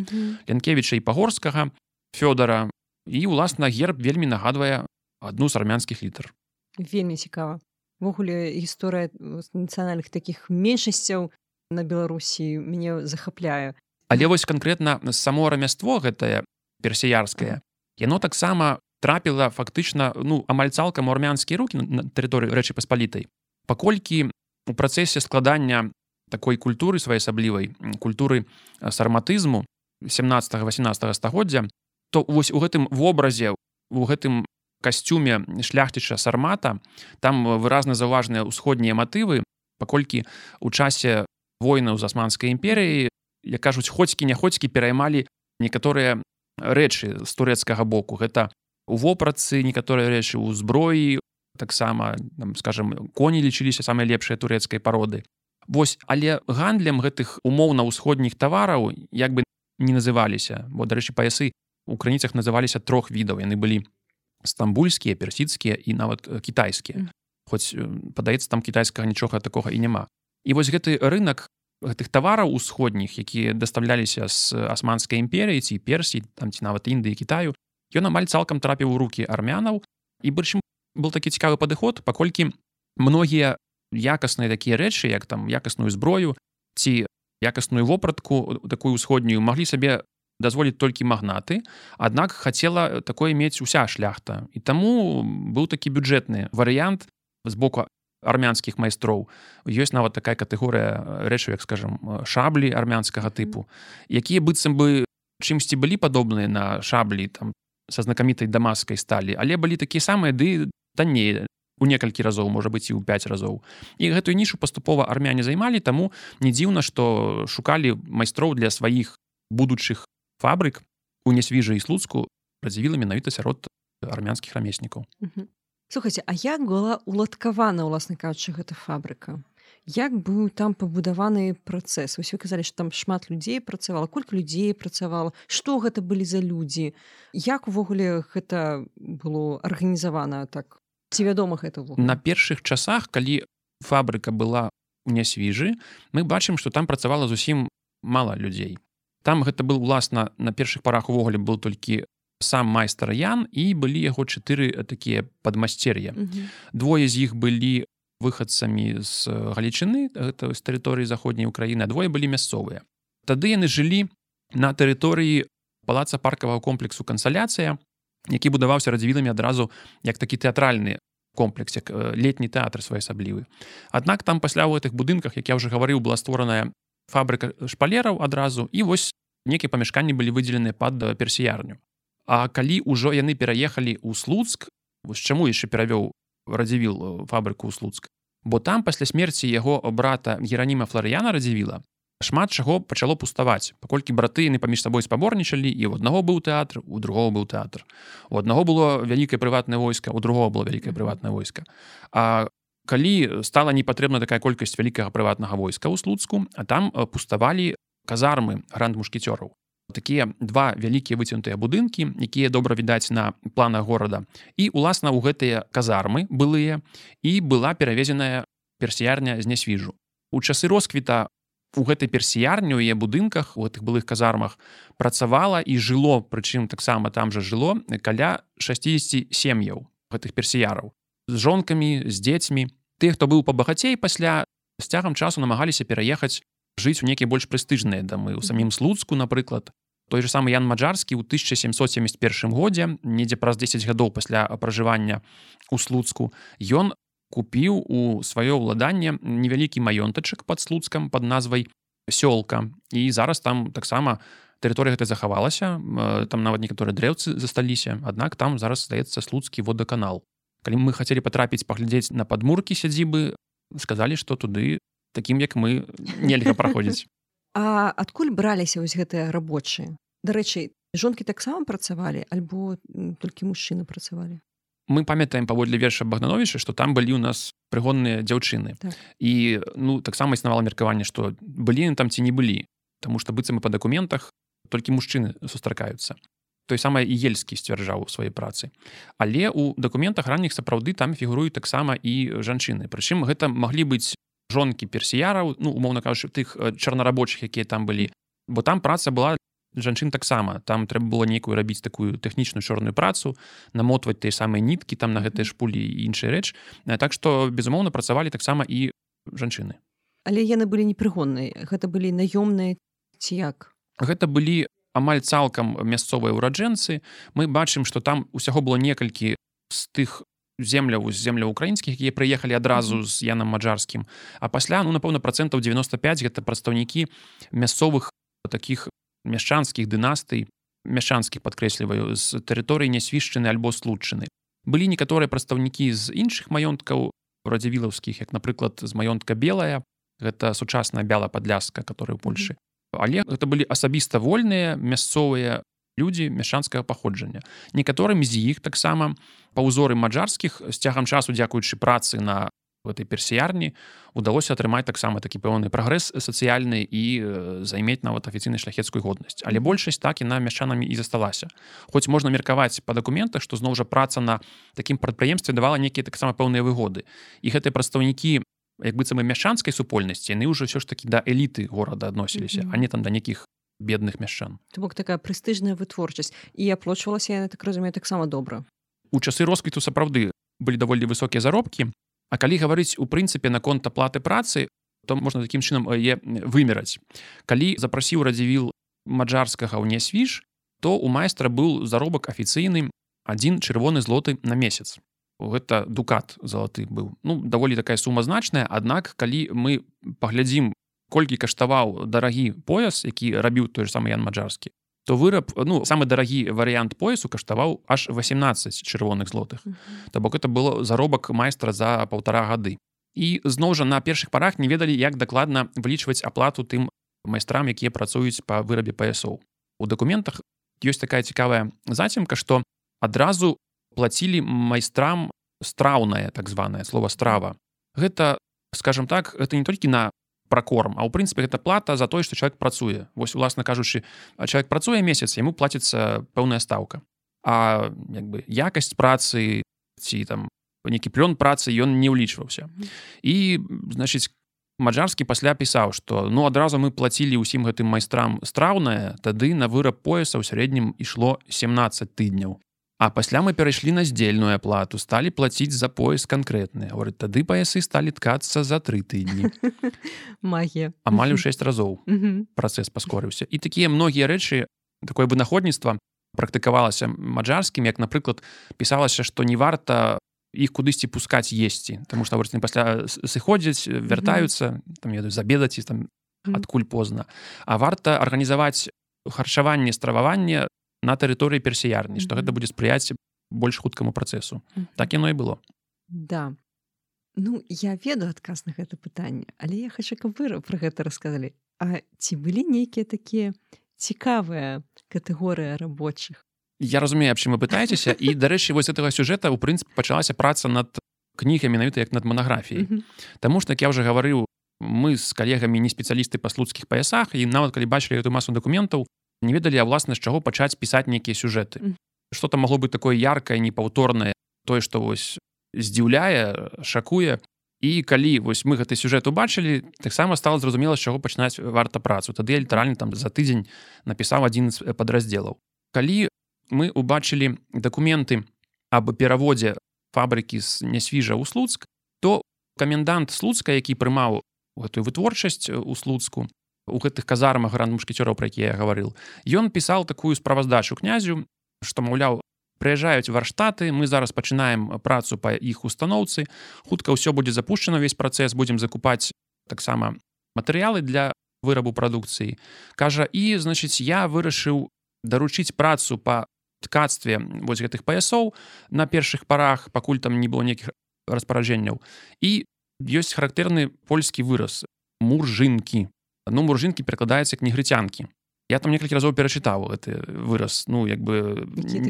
S1: лянкевіча і пагорскага фёдора і уласна герб вельмі нагадвае адну з армянскіх літар.
S2: Вельмі цікава. Ввогуле гісторыя нацыянальных такіх меншасцяў на беларусі мяне захапляе.
S1: Але вось канкрэтна само рамяство гэтае персіярскае яно таксама трапіла фактычна ну амаль цалкам армянскія рукі на тэрыторыі рэчы паспалітай паколькі у працэсе складання такой культуры своеасаблівай культуры сарматызму 17-18 стагоддзя то вось у гэтым вобразе у гэтым касцюме шляхціча сармата там выразна заўважныя ўсходнія матывы паколькі у часе войнаў з асманскай імперыі як кажуць хоцькі няходзькі пераймалі некаторыя рэчы з турэцкага боку. Гэта у вопратцы некаторыя рэчы ў зброі таксама скажем коні лічыліся самыя лепшыя турэцкай пароды. Вось але гандлем гэтых умоўна ўсходніх тавараў як бы не называліся. Бо дарэчы паясы у крыніцах называліся трох відаў. Яны былі стамбульскія персідскія і нават кітайскія. Хоць падаецца там кітайскага нічога такога і няма. І вось гэты рынок гэтых тавараў усходніх якія дастаўляліся з асманскай імперыі ці персій там ці нават індыі Китаю. Ён амаль цалкам трапіў у руки армянаў і больш был такі цікавы падыход паколькі многія якасныя такія рэчы як там якасную зброю ці якасную вопратку такую ўсходнюю маглі сабе дазволіць толькі магнаты. Аднак хацела такое мець уся шляхта. І таму быў такі бюджэтны варыянт з боку армянскіх майстроў. Ёсць нават такая катэгорыя рэчу як скажем шаблі армянскага тыпу якія быццам бы чымсьці былі падобныя на шаблі там са знакамітай дамаскай сталі але былі такія самыя ды танней у некалькі разоў можа быць і ў 5 разоў. І гэтую нішу паступова армяне займалі таму не дзіўна што шукалі майстроў для сваіх будучых фабрык у нясвіжа і слуцку радзівіла менавіта сярод армянскіх рамеснікаў
S2: слухайте А як была уладкавана уласна кажучы гэта фабрыка? Як быў там пабудаваны працэс? Вы казалі што там шмат людзей працавала. Колькі людзей працавала? Што гэта былі за людзі? Як увогуле гэта было арганізавана так? Ці вядома гэта
S1: на першых часах калі фабрыка была нясвіжы мы бачым што там працавала зусім мала людзей. Там гэта был уласна на першых парах увогуле был толькі сам майстар ян і былі яго чатыры такія падмасцер'я двое з іх былі выхадцамі з галічыны гэта з тэрыторыі заходняй Україніны двое былі мясцовыя. Тады яны жылі на тэрыторыі палаца паркавага комплексу кансаляцыя які будаваўся радзівіламі адразу як такі тэатральны комплекс як летні тэатр своеасаблівы. Аднак там пасля ў гэтых будынках як я уже гаварыў была створаная фабрыка шпалераў адразу і вось некія памяшканні былі выдзелены пад персіярню А калі ўжо яны пераехалі ў слуцк чаму яшчэ перавёў радзівіл фабрыку ў слуцк? Бо там пасля смерці яго брата гераніма флорыяна радзівіла шмат чаго пачало пуставаць паколькі браты яны паміж сабой спаборнічалі і у аднаго быў тэатр у другого быў тэатр. У аднаго было вялікае прыватнае войска у другого было вялікае прыватнае войска. А калі стала не патрэбна такая колькасць вялікага прыватнага войска ў слуцку а там пуставалі казармы гранд мушкецёраў такія два вялікія выцянутыя будынкі якія добра відаць на планах горада. І уласна ў гэтыя казармы былыя і была перавезеная персіярня з нясвіжу. У часы росквіта у гэтай персіярні яе будынках у гэтых былых казармах працавала і жыло прычым таксама там жа жыло каля 60 сем'яў гэтых персіяраў. З жонкамі з дзецьмі. Тых хто быў пабагацей пасля з цягам часу намагаліся пераехаць жыць у нейкія больш прэстыжныя дамы у самім слуцку напрыклад той же самы ян маджарскі ў 1771 годзе недзе праз 10 гадоў пасля пражывання у слуцку ён купіў у сваё ўладанне невялікі маёнтачак под слуцкам под назвай сёлка і зараз там таксама тэрыторыя гэта захавалася там нават некаторыя дрэўцы засталіся аднак там зараз здаецца слуцкі водаканал калі мы хацелі патрапіць паглядзець на падмуркі сядзібы сказалі што туды такім як мы нельга праходзіць
S2: А адкуль браліся вось гэтыя рабочыя? Дарэчы жонкі таксама працавалі альбо толькі мужчыны працавалі?
S1: Мы памятаем паводле верша багнановича что там былі у нас прыгонныя дзяўчыны.
S2: Так.
S1: і ну таксама існавала меркаванне што былі там ці не былі Таму што быццам і па дакументах толькі мужчыны сустракаюцца. Той самае і ельскі сцвярджаў у сваёй працы. Але у дакументах ранніх сапраўды там фігуруюць таксама і жанчыны. Прычым гэта маглі быць жонкі персіяраў ну умоўна кажучы тых э, чарнарабочых якія там былі бо там праца была жанчын таксама там трэба было нейкую рабіць такую тэхнічную чорную працу намотваць тыя самыя ніткі там на гэтыя шпулі і іншая рэч так што безумоўна працавалі таксама і жанчыны
S2: але яны былі непрыгонныя. Гэта былі наёмныя ці як?
S1: Гэта былі амаль цалкам мясцовыя ўраджэнцы. Мы бачым што там усяго было некалькі з тых земляў з земля украінскіх якія прыехалі адразу з янам маджарскім а пасля ну напэўна процентаў 95 гэта прадстаўнікі мясцовых таких мяшчанскіх дынастый мяшчанскіх падкрэсліваю з тэрыторыі нясвішчаны альбо случчыны былі некаторыя прадстаўнікі з іншых маёнткаў радзівілаўскіх як напрыклад з маёнтка белая. Гэта сучасная бяла падляска которая ў Польшы але гэта былі асабіста вольныя мясцовыя людзі мяшчанскага паходжання некаторым з іх таксама па ўзоры маджарскіх з цягам часу дзякуючы працы на этой персіярні удалося атрымаць таксама такі пэўны прагрэс сацыяльны і э, займець нават афіцыйнай шляхецкую годнасць але большасць так і на мяшчанамі і засталася хоць можна меркаваць па дакументах што зноў жа праца на такім прадпрыемстве давала нейкія таксама пэўныя выгоды. І гэтыя прадстаўнікі як быццам і мяшчанскай супольнасці яны ўжо ўсё ж такі да эліты горада адносіліся
S2: Мгм.
S1: а не там да нейкіх бедных мяшчан
S2: То бок такая прэстыжная вытворчасць і аплочвалася яна так разумею таксама добра
S1: у часы росквіту сапраўды былі даволі высокія заробкі А калі гаварыць у прынцыпе наконт аплаты працы то можна такім чынам яе вымераць калі запрасіў радзівіл маджарскага ў нясвіж то у майстра быў заробак афіцыйны адзін чырвоны злоты на месяц. Гэта дукат залаты быў ну даволі такая сума значная аднак калі мы паглядзім колькі каштаваў дарагі пояс які рабіў той же самы ян маджарскі то выраб ну самы дарагі варыянт поясу каштаваў аж 18 чырвоных злотых. То бок это было заробак майстра за паўтара гады. І зноў жа на першых парах не ведалі як дакладна вылічваць аплату тым майстрам якія працуюць па вырабе паясоў. У дакументах ёсць такая цікавая зацемка што адразу плацілі майстрам страўнае так званое слово страва гэта скажем так это не толькі на пракорм а ў прынцыпе гэта плата за тое што чалавек працуе вось уласна кажучы а чалавек працуе месяц яму плаціцца пэўная стаўка а як бы якасць працы ці там нейкі плён працы ён не ўлічваўся і значыць маджарскі пасля пісаў што ну адразу мы плацілі ўсім гэтым майстрам страўнае тады на выраб пояса ў сярэднім ішло 17 тыдняў А пасля мы перайшлі на здзельную аплату сталі плаціць за пояс канкрэтны. Говорит тады паясы сталі ткацца за тры тыдні
S2: магія.
S1: Амаль у 6 разоў працэс паскорыўся і такія многія рэчы такое вынаходніцтва практыкавалася маджарскім як напрыклад пісалася што не варта іх кудысьці пускаць есці. Таму што вось, пасля с- сыходзяць вяртаюцца там ведаю забедаць і там адкуль позна. А варта арганізаваць харчаванне страваванне на тэрыторыі персіярні што
S2: Мгм.
S1: гэта будзе спрыяць больш хуткаму працэсу
S2: Мгм.
S1: так яно і было
S2: Да. Ну я ведаю адказ на гэта пытанне, але я хачу, каб вы пра гэта расказалі. А ці былі нейкія такія цікавыя катэгорыі рабочых?
S1: Я разумею аб чым вы пытаецеся і дарэчы вось гэтага сюжэта у прынцыпе пачалася праца над кнігай менавіта як над манаграфіяй. Таму што як я уже гаварыў мы з калегамі не спецыялісты па слуцкіх паясах і нават калі бачылі эту масу дакументаў не ведалі а власна з чаго пачаць пісаць нейкія сюжэты.
S2: Мгм.
S1: что там магло быць такое яркае непаўторнае тое што вось здзіўляе шакуе. І калі вось мы гэты сюжэт убачылі таксама стала зразумела з чаго пачынаць варта працу. Тады я літаральна там за тыдзень напісаў адзін з падраздзелаў. Калі мы убачылі дакументы аб пераводзе фабрыкі з нясвіжа ў слуцк то камендант слуцка які прымаў гэтую вытворчасць у слуцку у гэтых казармах гран мушкецёраў пра якія я гаварыў. Ён пісаў такую справаздачу князю што маўляў прыязджаюць варштаты мы зараз пачынаем працу па іх устаноўцы хутка ўсё будзе запущено весь працэс будзем закупаць таксама матэрыялы для вырабу прадукцыі. Кажа і значыць я вырашыў даручыць працу по ткацтве вось гэтых паясоў на першых парах пакуль там не было нейкіх распараджэнняў. І ёсць характэрны польскі выраз муржынкі ну муржынкі перакладаецца к негрыцянкі я там некалькі разоў перачытаў гэты выраз ну як бы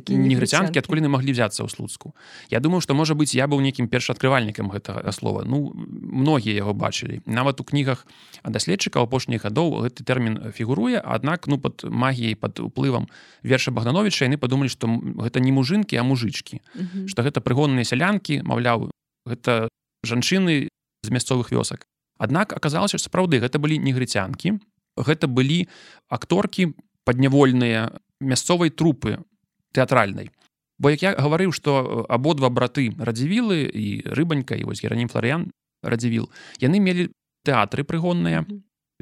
S1: негрыцянкі адкуль не маглі взяцца ў слуцку? Я думаю што можа быць я быў нейкім першаадкрывальнікам гэтага слова. Ну многія яго бачылі нават у кнігах даследчыка апошніх гадоў гэты тэрмін фігуруе аднак ну под магіяй под уплывам верша богдановича яны падумалі што гэта не мужынкі а мужычкі. Што гэта прыгонныя сялянкі маўляў гэта жанчыны з мясцовых вёсак Аднак аказалася сапраўды гэта былі негрыцянкі гэта былі акторкі паднявольныя мясцовай трупы тэатральнай. Бо як я гаварыў што абодва браты радзівілы і рыбанька і вось геранім флорыян радзівіл яны мелі тэатры прыгонныя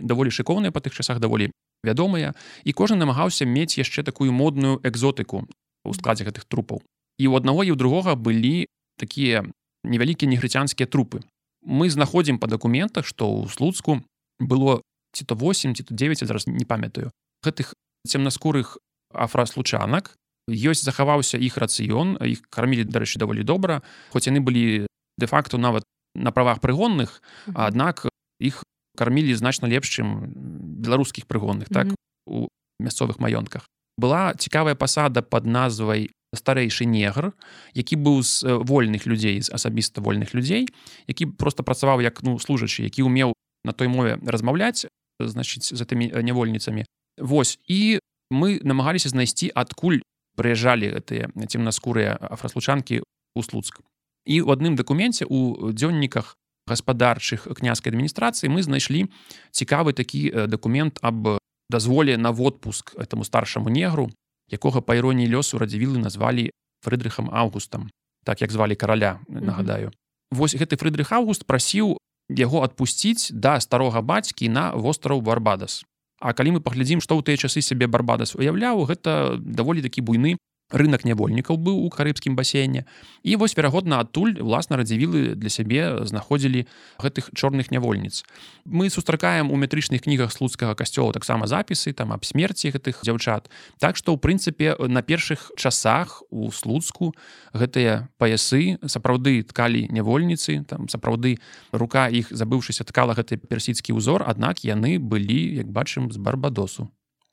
S1: даволі шыкоўныя па тых часах даволі вядомыя і кожны намагаўся мець яшчэ такую модную экзотыку у складзе гэтых трупаў. І у аднаго і ў другога былі такія невялікія негрыцянскія трупы мы знаходзім па дакументах што ў слуцку было ці то 8 ці то 9 зараз не памятаю гэтых цемнаскурых афраслучанак ёсць захаваўся іх рацыён іх кармілі дарэчы даволі добра хоць яны былі де-факту нават на правах прыгонных аднак іх кармілі значна лепш чым беларускіх прыгонных так у мясцовых маёнтках. Была цікавая пасада под назвай старэйшы негр які быў з вольных людзей з асабіста вольных людзей які просто працаваў як ну служачы які умеў на той мове размаўляць значыць за тымі нявольніцамі. Вось і мы намагаліся знайсці адкуль прыязджалі гэтыя цемнаскурыя афраслучанкі у слуцк. І у адным дакуменце у дзённіках гаспадарчых княскай адміністрацыі мы знайшлі цікавы такі дакумент аб дазволе на водпуск этому старшаму негру якога па іроніі лёсу радзівілы назвалі фрыдрыхам августам так як звалі караля нагадаю mm -hmm. Вось гэты фрыдрых август прасіў яго адпусціць да старога бацькі на востраў барбадас А калі мы паглядзім што ў тыя часы сябе барбадас уяўляў гэта даволі такі буйны рынок нявольнікаў быў у карыбскім басейне. І вось верагодна адтуль власна радзівілы для сябе знаходзілі гэтых чорных нявольніц. Мы сустракаем у метрычных кнігах слуцкага касцёла таксама запісы там аб смерці гэтых дзяўчат. Так што ў прынцыпе на першых часах у слуцку гэтыя паясы сапраўды ткалі нявольніцы там сапраўды рука іх забыўшыся ткала гэты персідскі ўзор аднак яны былі як бачым з барбадосу.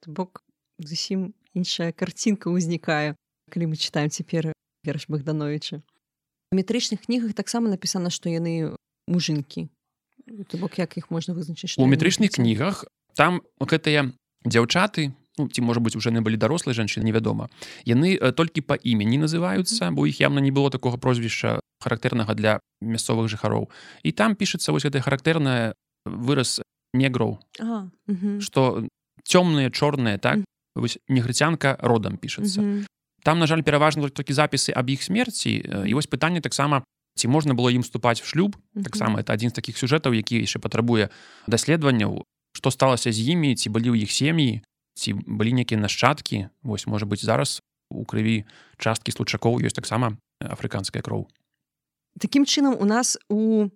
S2: Бок зусім іншая карцінка ўзнікае калі мы читаем цяпер верш богдановича у метрычных кнігах таксама напісана што яны мужынкі бок як іх можна вызначыць
S1: у метрычных кнігах там гэтыя дзяўчаты ну, ці можа быть уже не былі дарослыя жанчыны невядома яны толькі па імені называюцца бо іх явно не было такога прозвішча характэрнага для мясцовых жыхароў і там пішацца вось гэта характэрная выраз негроў что цёмныя чорныя так? Негрыцянка родам пішацца -hmm там на жаль пераважна толькі запісы аб іх смерці і вось пытанне таксама ці можна было ім уступаць в шлюб. Таксама это адзін з таких сюжэтаў які яшчэ патрабуе даследаванняў. Што сталася з імі ці былі ў іх сем'і ці былі нейкія нашчадкі. Вось можа быть зараз у крыві часткі случакоў ёсць таксама афрыканская кроў.
S2: Такім чынам у нас у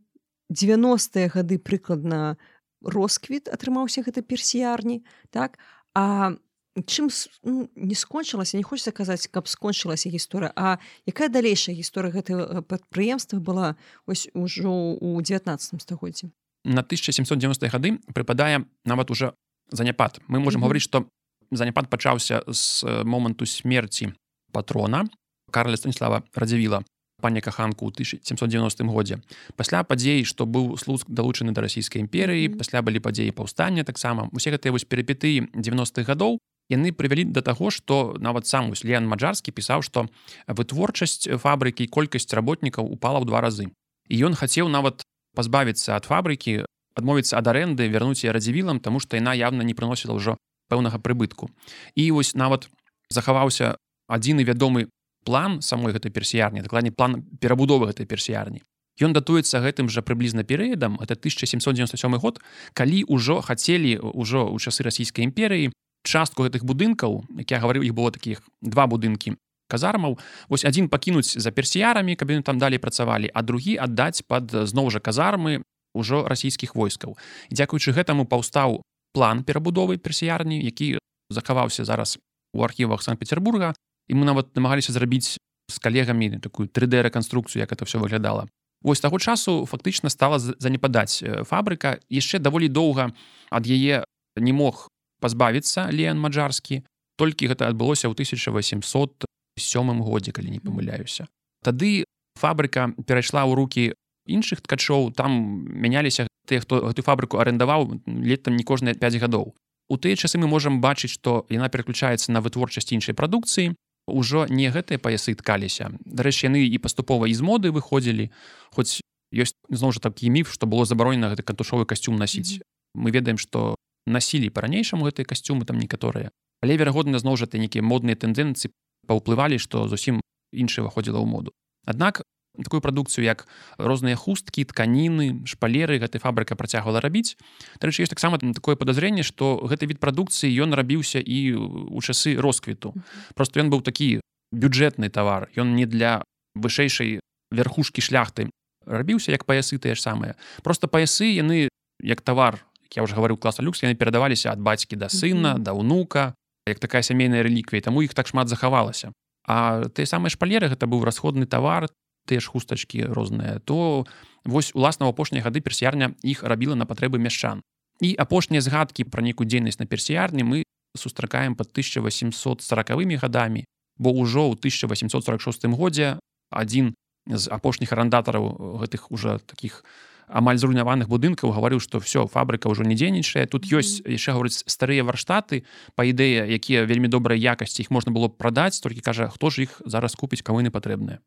S2: 90-е гады прыкладна росквіт атрымаўся гэта персіярні так? А чым ну, не скончылася не хочется казаць каб скончылася гісторыя А якая далейшая гісторыя гэтага прадпрыемства была ось ужо у 19 стагоддзі
S1: на 1790 гады прыпадае нават уже заняпад мы можемм mm -hmm. гаварыць што заняпад пачаўся з моманту смерці патрона Карля станіслава радзівіла пані каханку ў 1790 годзе. Пасля падзей што быў слуцк далучаны да расійскай імперыі пасля былі падзеі паўстання таксама. Усе гэтыя вось перапеты 90-х гадоў яны прывялі да таго што нават сам Леан маджарскі пісаў што вытворчасць фабрыкі колькасць работнікаў упала ў два разы і ён хацеў нават пазбавіцца ад фабрыкі адмовіцца ад арэнды вярнуць я радзівілам тому што яна явно не прыносіла ўжо пэўнага прыбытку і вось нават захаваўся адзіны вядомы план самой гэтай персіярні дакладней план перабудовы гэтай персіярні Ён датуецца гэтым жа прыблізна перыядам это 1797 год калі ўжо хацелі ўжо ў часы расійскай імперыі частку гэтых будынкаў як я гаварыў іх было такіх два будынкі казармаў. Вось адзін пакінуць за персіярамі каб там далей працавалі а другі аддаць под зноў жа казармы ўжо расійскіх войскаў. Дзякуючы гэтаму паўстаў план перабудовы персіярні які захаваўся зараз у архівах санкт-петербурга. І мы нават намагаліся зрабіць з калегамі такую 3d рэканструкцыю як это все выглядала. Вось таго часу фактычна стала занепадаць фабрыка. Яшчэ даволі доўга ад яе не мог пазбавіцца леан маджарскі. Толькі гэта адбылося ў 1807 годзе калі не памыляюся. Тады фабрыка перайшла ў руки іншых ткачоў там мяняліся тыя хто гэту фабрыку арендаваў летам не кожныя 5 гадоў. У тыя часы мы можам бачыць што яна пераключаецца на вытворчасць іншай прадукцыі. Ўжо не гэтыя паясы ткаліся. Дарэчы яны і паступова з моды выходзілі хоць ёсць зноў жа такі міф што было забаронена гэты кантушовы касцюм насіць. Mm -hmm. мы ведаем што насілі па-ранейшаму гэтыя касцюмы там некаторыя. Але верагодна зноў жа ты нейкія модныя тэндэнцыі паўплывалі што зусім іншае выходзіла ў моду. Аднак такую прадукцыю як розныя хусткі тканіны шпалеры гэтай фабрыка працягвала рабіць. Дарэчы есть таксама такое падазрэнне што гэты від прадукцыі ён рабіўся і у часы росквіту. Просто ён быў такі бюджэтны тавар ён не для вышэйшай верхушкі шляхты рабіўся як паясы тыя ж самыя. Просто паясы яны як тавар я уже гаварыў класа люкс яны перадаваліся ад бацькі да сына да ўнука як такая сямейная рэліквія таму іх так шмат захавалася а тыя самыя шпалеры гэта быў расходны тавар тыя ж хустачкі розныя то вось уласна апошнія гады персіярня іх рабіла на патрэбы мяшчан. І апошнія згадкі пра нейкую дзейнасць на персіярні мы сустракаем под 1840вымі гадамі бо ўжо ў 1846 годзе адзін з апошніх арандатараў гэтых уже таких амаль зруйнаваных будынкаў гаварыў што все фабрыка ўжо не дзейнічае тут ёсць яшчэ гаворыць старыя варштаты па ідэя якія вельмі добрай якасці іх можна было прадаць толькі кажа хто ж іх зараз купіць кавыны патрэбныя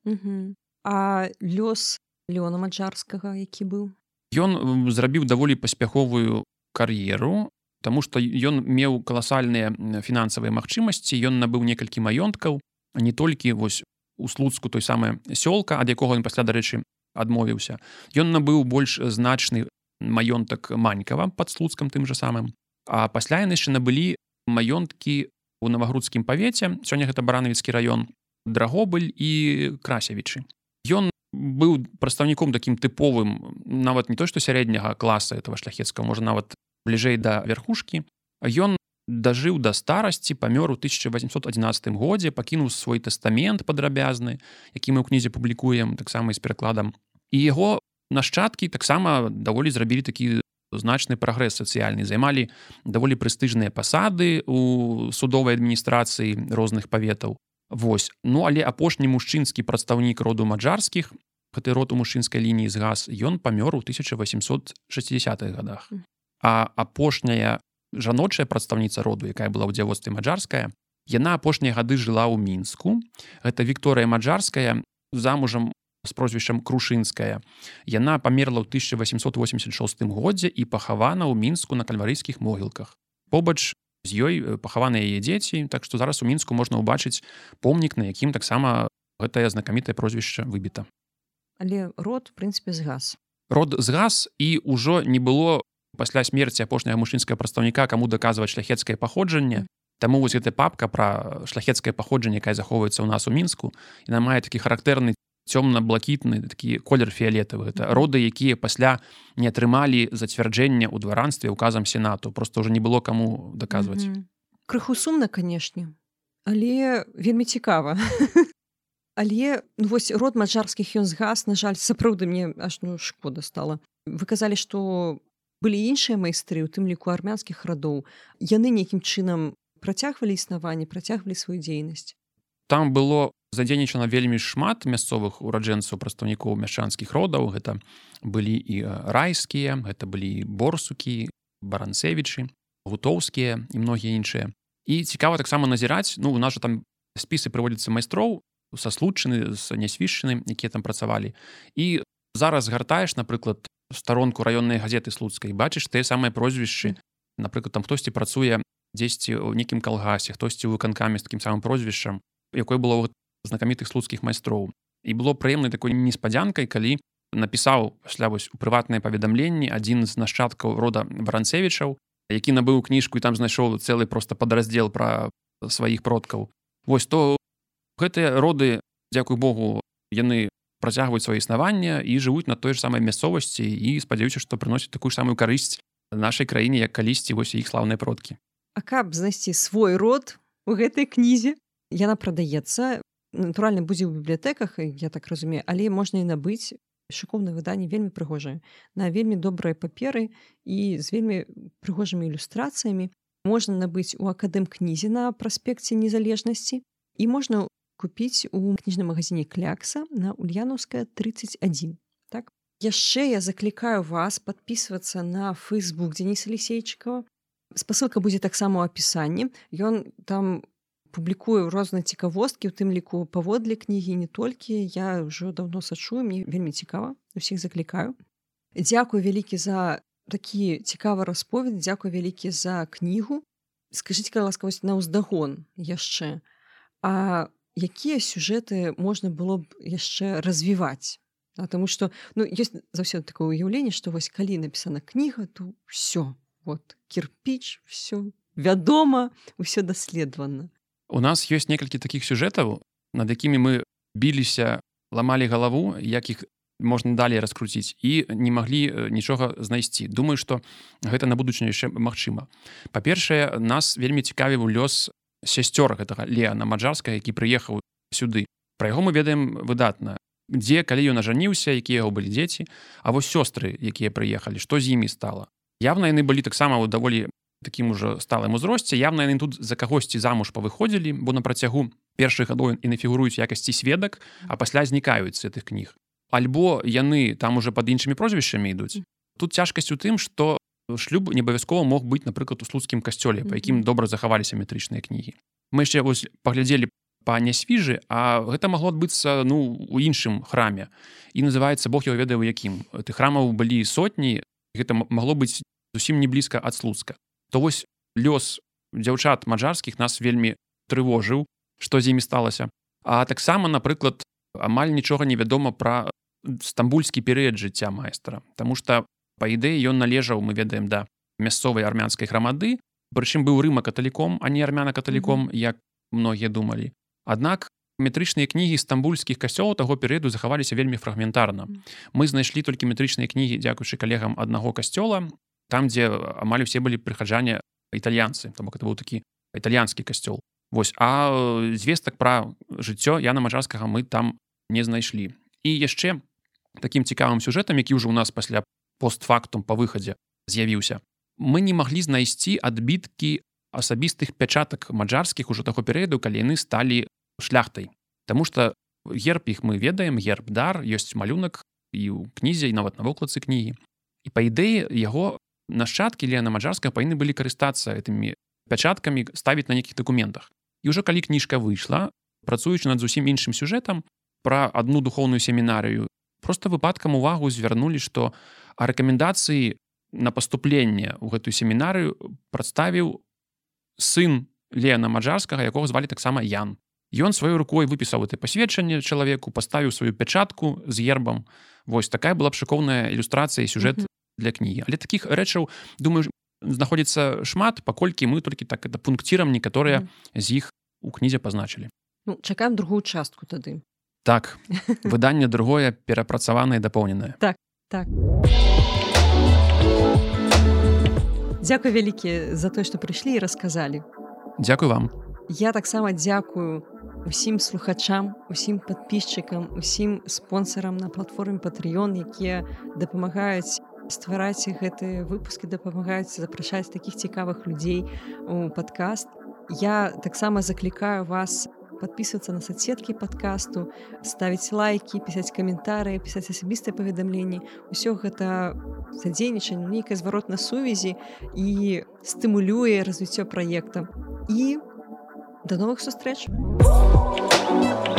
S2: А лёс Леона Маджарскага, які быў?
S1: Ён зрабіў даволі паспяховую кар'еру, Таму што ён меў каласальныя фінансавыя магчымасці, ён набыў некалькі маёнткаў, не толькі вось у слуцку той самы сёлка, ад якога ён пасля дарэчы адмовіўся. Ён набыў больш значны маёнтак манькава пад слуцкам тым жа самым. А пасля яны яшчэ набылі маёнткі ў навагрудскім павеце. Сёння гэта баранавіцкі раён драгобыль і красявічы ён быў прадстаўніком такім тыповым нават не то што сярэдняга класа этого шляхецкага можа нават бліжэй да верхушкі ён дажыў да старасці памёр у 1811 годзе пакінуў свой тэстамент падрабязны які мы ў кнізе публікуем таксама з перакладам. І яго нашчадкі таксама даволі зрабілі такі значны прагрэс сацыяльны займалі даволі прэстыжныя пасады у судовай адміністрацыі розных паветаў. Вось. Ну але апошні мужчынскі прадстаўнік роду маджарскіх гэты род у мужчынскай лініі з газ ён памёр у 1860-х годах а апошняя жаночая прадстаўніца роду якая была ў дзявоцтве маджарская. Яна апошнія гады жыла ў мінску. Гэта Вікторыя маджарская замужам з прозвішчам крушынская. Яна памерла ў 1886 годзе і пахавана ў мінску на кальварыйскіх могілках. Побач з ёй пахаваны яе дзеці так што зараз у мінску можна ўбачыць помнік на якім таксама гэтае знакамітае прозвішча выбіта.
S2: Але род прынцыпе згас.
S1: Род згас і ўжо не было пасля смерці апошняга мужчынскага прадстаўніка каму даказваць шляхецкае паходжанне Таму вось гэта папка пра шляхецкае паходжанне якая захоўваецца ў нас у мінску яна мае такі характэрны цёмна-блакітны такі колер фіолетавы гэта роды якія пасля не атрымалі зацвярджэння ў дваранстве указам сенату. Просто уже не было каму даказваць mm -hmm.
S2: крыху сумна канешне але вельмі цікава. Але ну, вось род маджарскіх ён згас на жаль сапраўды мне аж ну шкода стала. Вы казалі што былі іншыя майстры у тым ліку армянскіх радоў яны нейкім чынам працягвалі існаванне працягвалі сваю дзейнасць
S1: там было задзейнічана вельмі шмат мясцовых ураджэнцаў прадстаўнікоў мяшчанскіх родаў. Гэта былі і райскія гэта былі борсукі баранцевічы гутоўскія і многія іншыя. І цікава таксама назіраць ну у нас жа там спісы прыводзяцца майстроў са случаны з нясвішчаны якія там працавалі. І зараз гартаеш напрыклад старонку раённай газеты слуцкай бачыш тыя самыя прозвішчы напрыклад там хтосьці працуе дзесьці ў нейкім калгасе хтосьці выканкамі з такім самым прозвішчам якой было знакамітых слуцкіх майстроў і было прыемнай такой неспадзянкай калі напісаў пасля вось у прыватныя паведамленні адзін з нашчадкаў рода варанцевічаў які набыў кніжку і там знайшоў цэлы просто падраздзел пра сваіх продкаў. Вось то гэтыя роды дзякуй Богу яны працягваюць свае існавання і жывуць на той ж самай мясцовасці і спадзяюся што прыносіць такую самую карысць нашай краіне як калісьці вось іх слаўныя продкі
S2: А каб знайсці свой род у гэтай кнізе яна прадаецца натуральна будзе ў бібліятэках я так разумею але можна і набыць шыкоўна выданне вельмі прыгожае на вельмі добрыя паперы і з вельмі прыгожымі ілюстрацыямі. Можна набыць у акадэм кнізе на праспекце незалежнасці. І можна купіць у кніжным магазине клякса на ульянаўская 31 так? Яшчэ я заклікаю вас подписываться на фейсбук Дениса лісейчыкова спасылка будзе таксама у апісанні ён там публікую розныя цікавосткі у тым ліку паводле кнігі не толькі я ўжо давно сачую мне вельмі цікава усіх заклікаю дзякую вялікі за такі цікавы расповед дзякую вялікі за кнігу скажитеце ласкавасць на ўздагон яшчэ а якія сюжэты можна было б яшчэ развіваць А таму што ну ёсць заўсёды такое ўяўленне што вось калі напісана кніга то все вот кірпіч все вядома ўсё даследавана
S1: У нас ёсць некалькі такіх сюжэтаў, над якімі мы біліся, ламалі галаву, як іх можна далей раскруціць і не маглі нічога знайсці. Думаю, што гэта на будучыню яшчэ магчыма. Па-першае, нас вельмі цікавіў лёс сясцёр гэтага Леана Маджарска, які прыехаў сюды. Пра яго мы ведаем выдатна. Дзе калі ён ажаніўся, якія яго былі дзеці, А вось сёстры, якія прыехалі, што з імі стала. Явна яны былі таксама даволі такім ужо сталым узросце явна яны тут за кагосьці замуж павыходзілі бо на працягу першых гадоў і нафігуруюць якасці сведак а пасля знікаюць з гэтых кніг альбо яны там уже под іншымі прозвішчамі ідуць тут цяжкасць у тым что шлюб не абавязкова мог быць напрыклад у слуцкім касцёле па якім добра захаваліся метрычныя кнігі мы яшчэ вось паглядзелі па нясвіжы а гэта магло адбыцца ну у іншым храме. І называется Бог его ведае у якім ты храмаў былі сотні гэта магло быць зусім не блізка ад слуцка. То вось лёс дзяўчат маджарскіх нас вельмі трывожыў што з імі сталася а таксама напрыклад амаль нічога невядома пра стамбульскі перыяд жыцця майстра Таму што па ідэі ён належаў мы ведаем да мясцовай армянскай грамады прычым быў рыма каталіком а не армяна каталіком як многія думалі Аднак метрычныя кнігі стамбульскіх касцёлаў таго перыяду захаваліся вельмі фрагментарна мы знайшлі толькі метрычныя кнігі дзякуючы калегам аднаго касцёла там дзе амаль усе былі прыхаджане італьянцы там это быў такі італьянскі касцёл Вось а звестак пра жыццё Яна мажарскага мы там не знайшлі. І яшчэ такім цікавым сюжэтам які ўжо ў нас пасля постфактум па выхадзе з'явіўся. Мы не маглі знайсці адбіткі асабістых пячатак маджарскіх ужо таго перыяду калі яны сталі шляхтай. Таму что герб іх мы ведаем герб дар ёсць малюнак і ў кнізе і нават на вокладцы кнігі. І па ідэі яго нашчадкі Лена Маджарска павінны былі карыстацца гэтымі пячаткамі ставіць на нейкіх дакументах. І ўжо калі кніжка выйшла, працуючы над зусім іншым сюжэтам пра адну духоўную семінарыю, просто выпадкам увагу звярнулі, што а рэкамендацыі на паступленне ў гэтую семінарыю прадставіў сын Лена Маджарскага, якога звалі таксама Ян. Ён сваёй рукой выпісаў это пасведчанне чалавеку, паставіў сваю пячатку з гербам. Вось такая была б шыкоўная ілюстрацыя сюжэт mm -hmm для кнігі. Але таких рэчаў думаю знаходіцца шмат паколькі мы толькі так это пункцірам некаторыя mm. з іх у кнізе пазначылі.
S2: Ну, чакаем другую частку тады.
S1: Так. Выданне другое перапрацаванае дапоўненае.
S2: Так так. Дзякуй вялікі за тое што прыйшлі і расказалі
S1: Дзякуй вам.
S2: Я таксама дзякую усім слухачам усім подписчикам усім спонсорам на платформе патрыён якія дапамагаюць ствараць гэтыя выпускі дапамагаюць запрашаць такіх цікавых людзей у падкаст. Я таксама заклікаю вас подписываться на соцсеткі подкасту, ставіць лайки, пісаць каментары, пісаць асабістыя паведамленні. Усё гэта задзейнічанне нейкай зваротна сувязі і стымулюе развіццё праекта. І да новых сустрэч. You